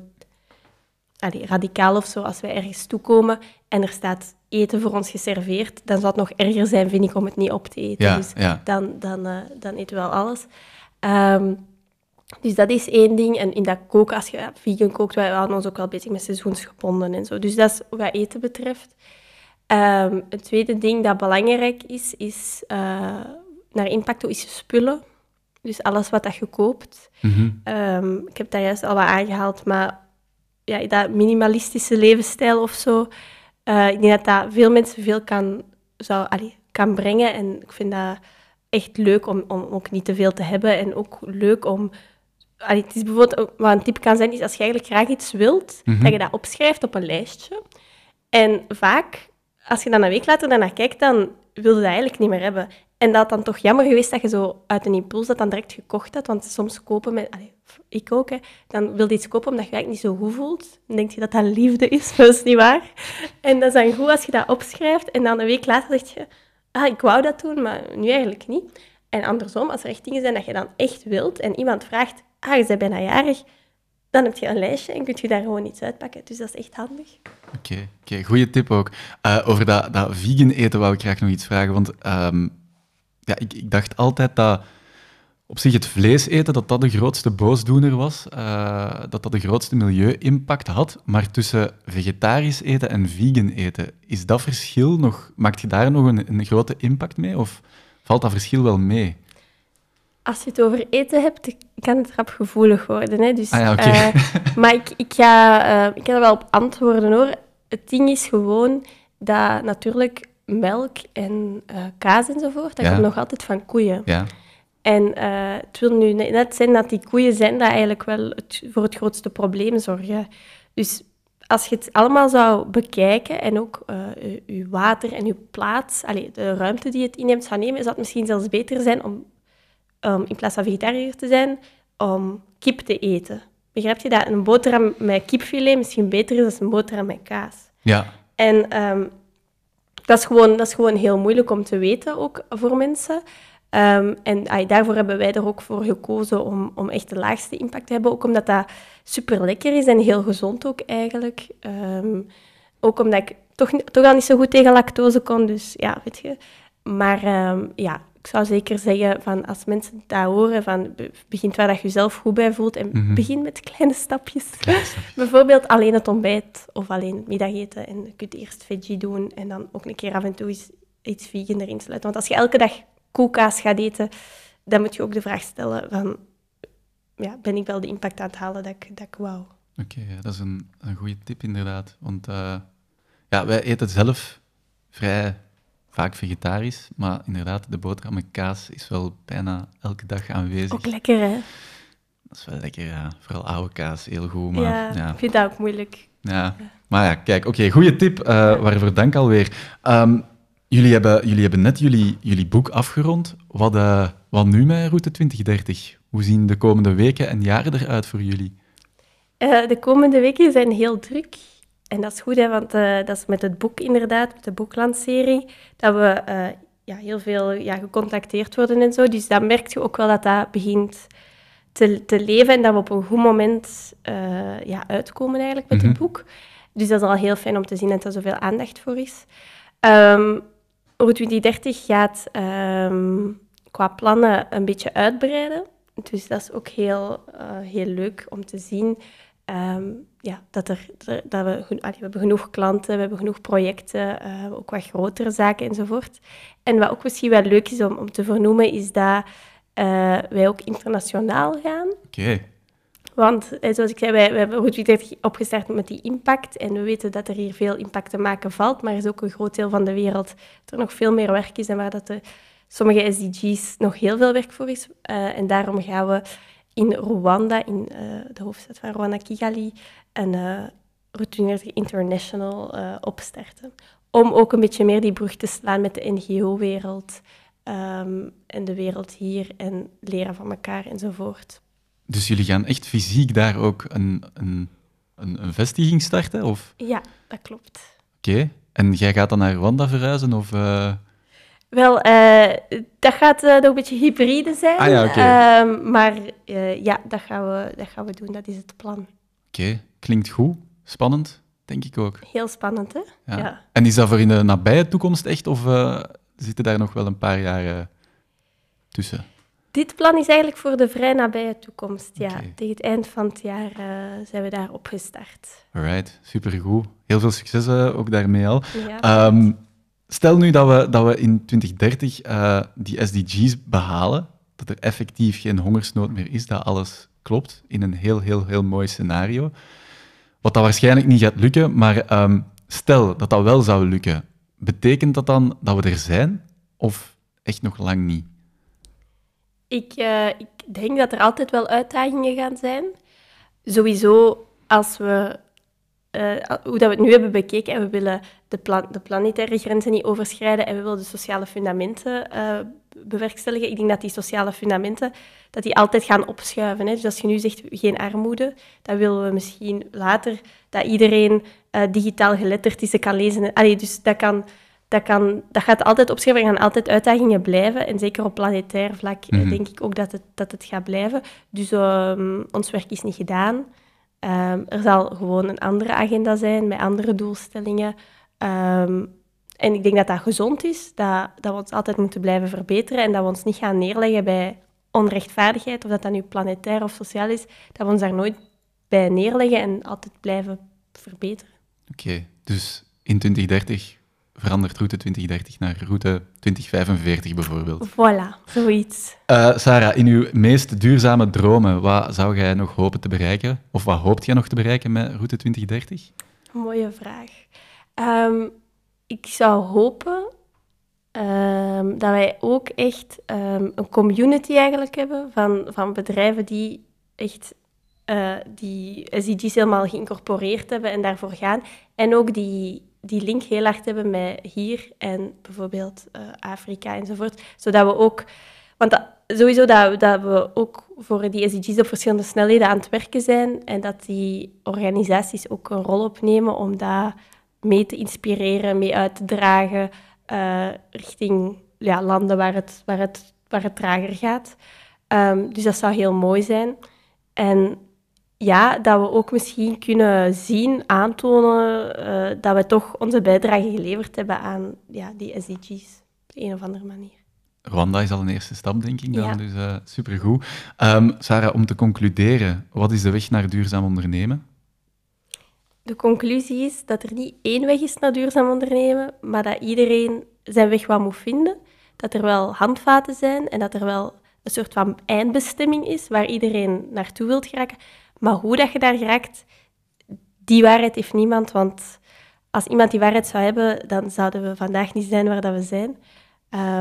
allee, radicaal of zo. Als wij ergens toekomen en er staat eten voor ons geserveerd, dan zal het nog erger zijn, vind ik, om het niet op te eten. Ja, dus ja. Dan, dan, uh, dan eten we wel alles. Um, dus dat is één ding. En in dat koken, als je vegan kookt, wij houden ons ook wel bezig met seizoensgebonden en zo. Dus dat is wat eten betreft. Um, het tweede ding dat belangrijk is, is uh, naar impact is spullen. Dus alles wat dat je koopt. Mm -hmm. um, ik heb daar juist al wat aangehaald, maar ja, dat minimalistische levensstijl of zo, uh, ik denk dat dat veel mensen veel kan, zou, allee, kan brengen. En ik vind dat echt leuk om, om ook niet te veel te hebben. En ook leuk om... Allee, het is bijvoorbeeld, wat een tip kan zijn, is als je eigenlijk graag iets wilt, Mhm. dat je dat opschrijft op een lijstje. En vaak, als je dan een week later daarnaar kijkt, dan wil je dat eigenlijk niet meer hebben. En dat dan toch jammer geweest dat je zo uit een impuls dat dan direct gekocht had. Want soms kopen met... Ik ook, hè. Dan wil je iets kopen omdat je eigenlijk niet zo goed voelt. Dan denk je dat dat liefde is, maar <laughs> dat is niet waar. En dat is dan goed als je dat opschrijft en dan een week later zeg je... Ah, ik wou dat doen, maar nu eigenlijk niet. En andersom, als er echt dingen zijn dat je dan echt wilt en iemand vraagt... Ah, je bent bijna jarig. Dan heb je een lijstje en kun je daar gewoon iets uitpakken. Dus dat is echt handig. Oké, okay, goede tip ook. Uh, over dat, dat vegan eten wou ik graag nog iets vragen, want... Um, ja, ik, ik, dacht altijd dat op zich het vlees eten dat dat de grootste boosdoener was, uh, dat dat de grootste milieu-impact had. Maar tussen vegetarisch eten en vegan eten, is dat verschil nog, maakt je daar nog een, een grote impact mee? Of valt dat verschil wel mee? Als je het over eten hebt, kan het rap gevoelig worden. Hè? Dus, Ah ja, eh, <laughs> maar ik, ik, ga, eh, ik ga er wel op antwoorden hoor. Het ding is gewoon dat natuurlijk melk en eh, kaas enzovoort, dat Ja. komt nog altijd van koeien. Ja, En het wil nu ne- net zijn dat die koeien zijn dat eigenlijk wel het, voor het grootste probleem zorgen. Dus als je het allemaal zou bekijken en ook je- je water en je plaats, allee, de ruimte die het inneemt zou nemen, zou het misschien zelfs beter zijn om, in plaats van vegetariër te zijn, om kip te eten. Begrijp je dat een boterham met kipfilet misschien beter is dan een boterham met kaas? ja, En ehm, dat, is gewoon, dat is gewoon heel moeilijk om te weten, ook voor mensen. Ehm, en daarvoor hebben wij er ook voor gekozen om, om echt de laagste impact te hebben. Ook omdat dat super lekker is en heel gezond ook eigenlijk. Ehm, ook omdat ik toch, toch al niet zo goed tegen lactose kon, dus ja, weet je. Maar ja, ik zou zeker zeggen, van als mensen dat horen, van be- begint waar dat je jezelf goed bij voelt en Mhm. begin met kleine stapjes. <laughs> Bijvoorbeeld alleen het ontbijt of alleen het middageten. En je kunt eerst veggie doen en dan ook een keer af en toe iets, iets vegan erin sluiten. Want als je elke dag koelkaas gaat eten, dan moet je ook de vraag stellen van... Ja, ben ik wel de impact aan het halen dat ik, dat ik wou? Oké, ja, dat is een, een goede tip inderdaad. Want eh, ja, wij eten zelf vrij vaak vegetarisch, maar inderdaad, de boterham met kaas is wel bijna elke dag aanwezig. Ook lekker, hè? Dat is wel lekker, ja. Vooral oude kaas, heel goed. Maar, ja, ja, ik vind dat ook moeilijk. ja. Maar ja, kijk, oké, goede tip, eh, waarvoor dank alweer. Ehm, jullie, hebben, jullie hebben net jullie, jullie boek afgerond. Wat, eh, wat nu met Route 2030? Hoe zien de komende weken en jaren eruit voor jullie? Eh, de komende weken zijn heel druk. En dat is goed, hè, want eh, dat is met het boek inderdaad, met de boeklancering, dat we eh, ja, heel veel ja, gecontacteerd worden en zo. Dus dan merk je ook wel dat dat begint te, te leven en dat we op een goed moment eh, ja, uitkomen eigenlijk met Mhm. het boek. Dus dat is al heel fijn om te zien dat er zoveel aandacht voor is. Ehm Route 2030 gaat ehm, qua plannen een beetje uitbreiden. Dus dat is ook heel, heel leuk om te zien. Ehm, ja, dat, er, dat we, allee, we hebben genoeg klanten, we hebben genoeg projecten, eh, ook wat grotere zaken enzovoort. En wat ook misschien wel leuk is om, om te vernoemen, is dat eh, wij ook internationaal gaan. Oké, Want, eh, zoals ik zei, wij, wij hebben Route 30 opgestart met die impact. En we weten dat er hier veel impact te maken valt. Maar er is ook een groot deel van de wereld dat er nog veel meer werk is en waar dat de, sommige SDG's nog heel veel werk voor is. En daarom gaan we in Rwanda, in eh, de hoofdstad van Rwanda, Kigali, een Route 30 International eh, opstarten. Om ook een beetje meer die brug te slaan met de NGO-wereld ehm, en de wereld hier en leren van elkaar enzovoort. dus jullie gaan echt fysiek daar ook een, een, een, een vestiging starten? Of? Ja, dat klopt. Oké, en jij gaat dan naar Rwanda verhuizen? Of, Wel, eh, dat gaat eh, nog een beetje hybride zijn. Ah ja, oké. Ehm, maar eh, ja, dat gaan, we, dat gaan we doen. Dat is het plan. Oké, klinkt goed. Spannend, denk ik ook. Heel spannend, hè? Ja. Ja. En is dat voor in de nabije toekomst echt, of zitten daar nog wel een paar jaar tussen? Dit plan is eigenlijk voor de vrij nabije toekomst. Ja, tegen het eind van het jaar zijn we daar opgestart. Alright, supergoed. Heel veel succes ook daarmee al. Ja. Ehm, stel nu dat we, dat we in 2030 eh, die SDG's behalen, dat er effectief geen hongersnood meer is, dat alles klopt, in een heel, heel, heel mooi scenario. Wat dat waarschijnlijk niet gaat lukken, maar ehm, stel dat dat wel zou lukken, betekent dat dan dat we er zijn, of echt nog lang niet? Ik, eh, ik denk dat er altijd wel uitdagingen gaan zijn. Sowieso als we, eh, hoe dat we het nu hebben bekeken, en we willen de, plan de planetaire grenzen niet overschrijden en we willen de sociale fundamenten eh, bewerkstelligen. Ik denk dat die sociale fundamenten dat die altijd gaan opschuiven. Hè. Dus als je nu zegt geen armoede, dan willen we misschien later dat iedereen eh, digitaal geletterd is en kan lezen. Allee, dus dat kan dat, kan, dat gaat altijd opschuiven. Er gaan altijd uitdagingen blijven. En zeker op planetair vlak Mhm. denk ik ook dat het, dat het gaat blijven. Dus ehm, ons werk is niet gedaan. Ehm, er zal gewoon een andere agenda zijn met andere doelstellingen. Ehm, en ik denk dat dat gezond is, dat, dat we ons altijd moeten blijven verbeteren en dat we ons niet gaan neerleggen bij onrechtvaardigheid, of dat dat nu planetair of sociaal is, dat we ons daar nooit bij neerleggen en altijd blijven verbeteren. Oké, dus in 2030 verandert route 2030 naar route 2045 bijvoorbeeld. Voilà, zoiets. Uh, Sarah, in uw meest duurzame dromen, wat zou jij nog hopen te bereiken? Of wat hoopt jij nog te bereiken met route 2030? Mooie vraag. Um, ik zou hopen um, dat wij ook echt um, een community eigenlijk hebben van, van bedrijven die echt uh, die SDG's helemaal geïncorporeerd hebben en daarvoor gaan. En ook die, die link heel hard hebben met hier en bijvoorbeeld uh, Afrika enzovoort. Zodat we ook... Want sowieso dat, dat we ook voor die SDG's op verschillende snelheden aan het werken zijn en dat die organisaties ook een rol opnemen om dat mee te inspireren, mee uit te dragen uh, richting ja, landen waar het, waar, het, waar het trager gaat. Um, dus dat zou heel mooi zijn. En ja, dat we ook misschien kunnen zien, aantonen uh, dat we toch onze bijdrage geleverd hebben aan ja, die SDG's op een of andere manier. Rwanda is al een eerste stap, denk ik dan, ja. dus uh, supergoed. Um, Sarah, om te concluderen, wat is de weg naar duurzaam ondernemen? De conclusie is dat er niet één weg is naar duurzaam ondernemen, maar dat iedereen zijn weg wat moet vinden. Dat er wel handvaten zijn en dat er wel een soort van eindbestemming is waar iedereen naartoe wilt geraken. Maar hoe dat je daar geraakt, die waarheid heeft niemand. Want als iemand die waarheid zou hebben, dan zouden we vandaag niet zijn waar dat we zijn.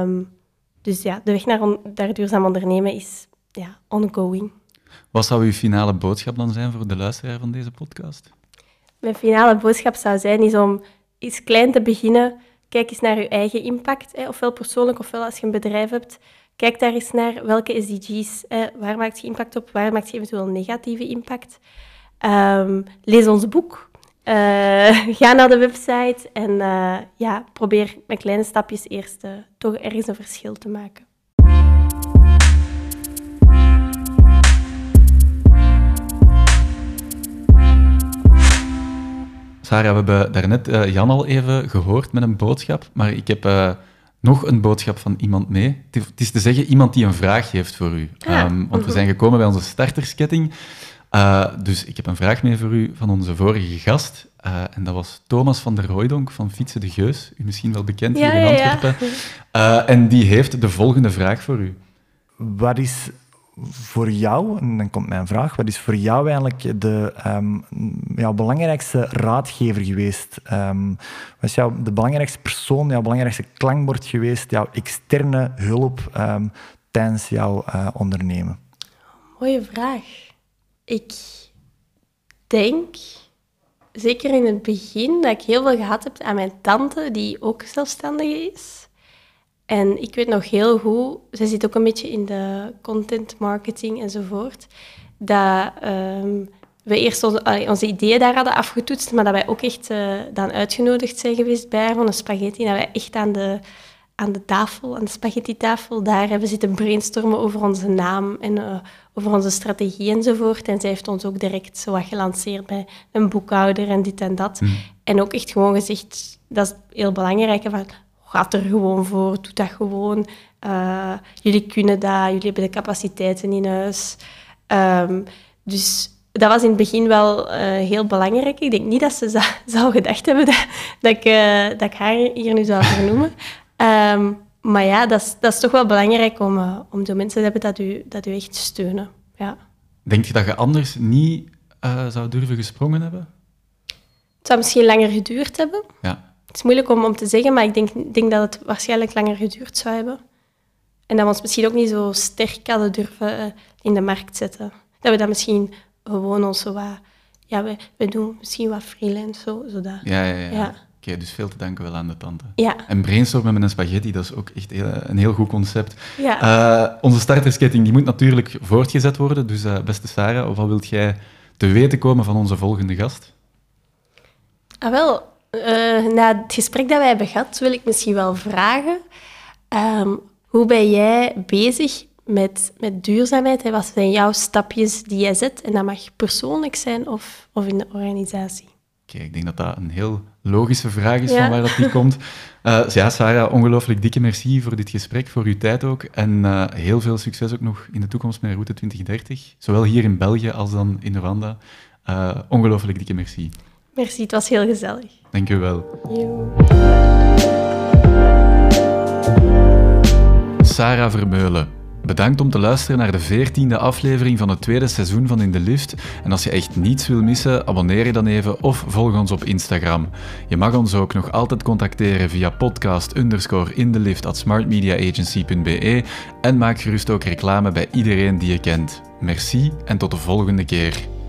Um, dus ja, de weg naar, naar duurzaam ondernemen is ja, ongoing. Wat zou uw finale boodschap dan zijn voor de luisteraar van deze podcast? Mijn finale boodschap zou zijn is om eens klein te beginnen. Kijk eens naar je eigen impact, hè, ofwel persoonlijk ofwel als je een bedrijf hebt. Kijk daar eens naar welke SDG's, waar maakt je impact op, waar maakt je eventueel negatieve impact. Um, lees ons boek, uh, <laughs> ga naar de website en uh, ja, probeer met kleine stapjes eerst uh, toch ergens een verschil te maken. Sarah, we hebben daarnet Jan al even gehoord met een boodschap, maar ik heb nog een boodschap van iemand mee. Het is te zeggen, iemand die een vraag heeft voor u. Ja. Um, want we zijn gekomen bij onze startersketting. Uh, dus ik heb een vraag mee voor u van onze vorige gast. en dat was Thomas van der Hooydonk van Fietsen de Geus. U misschien wel bekend ja, hier in Antwerpen. Ja, en die heeft de volgende vraag voor u. Wat is voor jou, en dan komt mijn vraag, wat is voor jou eigenlijk de um, jouw belangrijkste raadgever geweest? Um, wat is jouw, de belangrijkste persoon, jouw belangrijkste klankbord geweest, jouw externe hulp um, tijdens jouw uh, ondernemen? Mooie vraag. Ik denk, zeker in het begin, dat ik heel veel gehad heb aan mijn tante, die ook zelfstandige is. En ik weet nog heel goed, zij zit ook een beetje in de content marketing enzovoort, dat um, we eerst onze, onze, ideeën daar hadden afgetoetst, maar dat wij ook echt uh, dan uitgenodigd zijn geweest bij haar van een spaghetti. Dat wij echt aan de, aan de tafel, aan de spaghetti-tafel, daar hebben zitten brainstormen over onze naam en uh, over onze strategie enzovoort. En zij heeft ons ook direct zo wat gelanceerd bij een boekhouder en dit en dat. Mm. En ook echt gewoon gezegd, dat is heel belangrijk, van, gaat er gewoon voor, doe dat gewoon. Uh, jullie kunnen dat, jullie hebben de capaciteiten in huis. Um, dus dat was in het begin wel uh, heel belangrijk. Ik denk niet dat ze zou, <laughs> zou gedacht hebben dat, dat, ik, uh, dat ik haar hier nu zou vernoemen. Um, <laughs> maar ja, dat is, dat is toch wel belangrijk om, om zo mensen te hebben dat u, dat u echt steunen. Ja. Denk je dat je anders niet zou durven gesprongen hebben? Het zou misschien langer geduurd hebben. Ja. Het is moeilijk om, om te zeggen, maar ik denk, denk dat het waarschijnlijk langer geduurd zou hebben. En dat we ons misschien ook niet zo sterk hadden durven uh, in de markt zetten. Dat we dat misschien gewoon ons zo wat... Ja, we, we doen misschien wat freelance, zo, zodat... Ja, ja, ja. ja. Oké, okay, dus veel te danken wel aan de tante. Ja. En brainstormen met een spaghetti, dat is ook echt heel, een heel goed concept. Ja. Uh, onze startersketting die moet natuurlijk voortgezet worden. Dus uh, beste Sarah, wat wilt jij te weten komen van onze volgende gast? Ah, wel, uh, na het gesprek dat wij hebben gehad, wil ik misschien wel vragen: um, hoe ben jij bezig met, met duurzaamheid? Wat zijn jouw stapjes die jij zet? En dat mag persoonlijk zijn of, of in de organisatie. Oké, okay, ik denk dat dat een heel logische vraag is ja. van waar dat die <laughs> komt. Uh, ja, Sarah, ongelooflijk dikke merci voor dit gesprek, voor uw tijd ook. En uh, heel veel succes ook nog in de toekomst met Route 2030. Zowel hier in België als dan in Rwanda. Uh, ongelooflijk dikke merci. Merci, het was heel gezellig. Dank u wel. Sarah Vermeulen. Bedankt om te luisteren naar de veertiende aflevering van het tweede seizoen van In de Lift. En als je echt niets wil missen, abonneer je dan even of volg ons op Instagram. Je mag ons ook nog altijd contacteren via podcast underscore in de lift at smartmediaagency.be en maak gerust ook reclame bij iedereen die je kent. Merci en tot de volgende keer.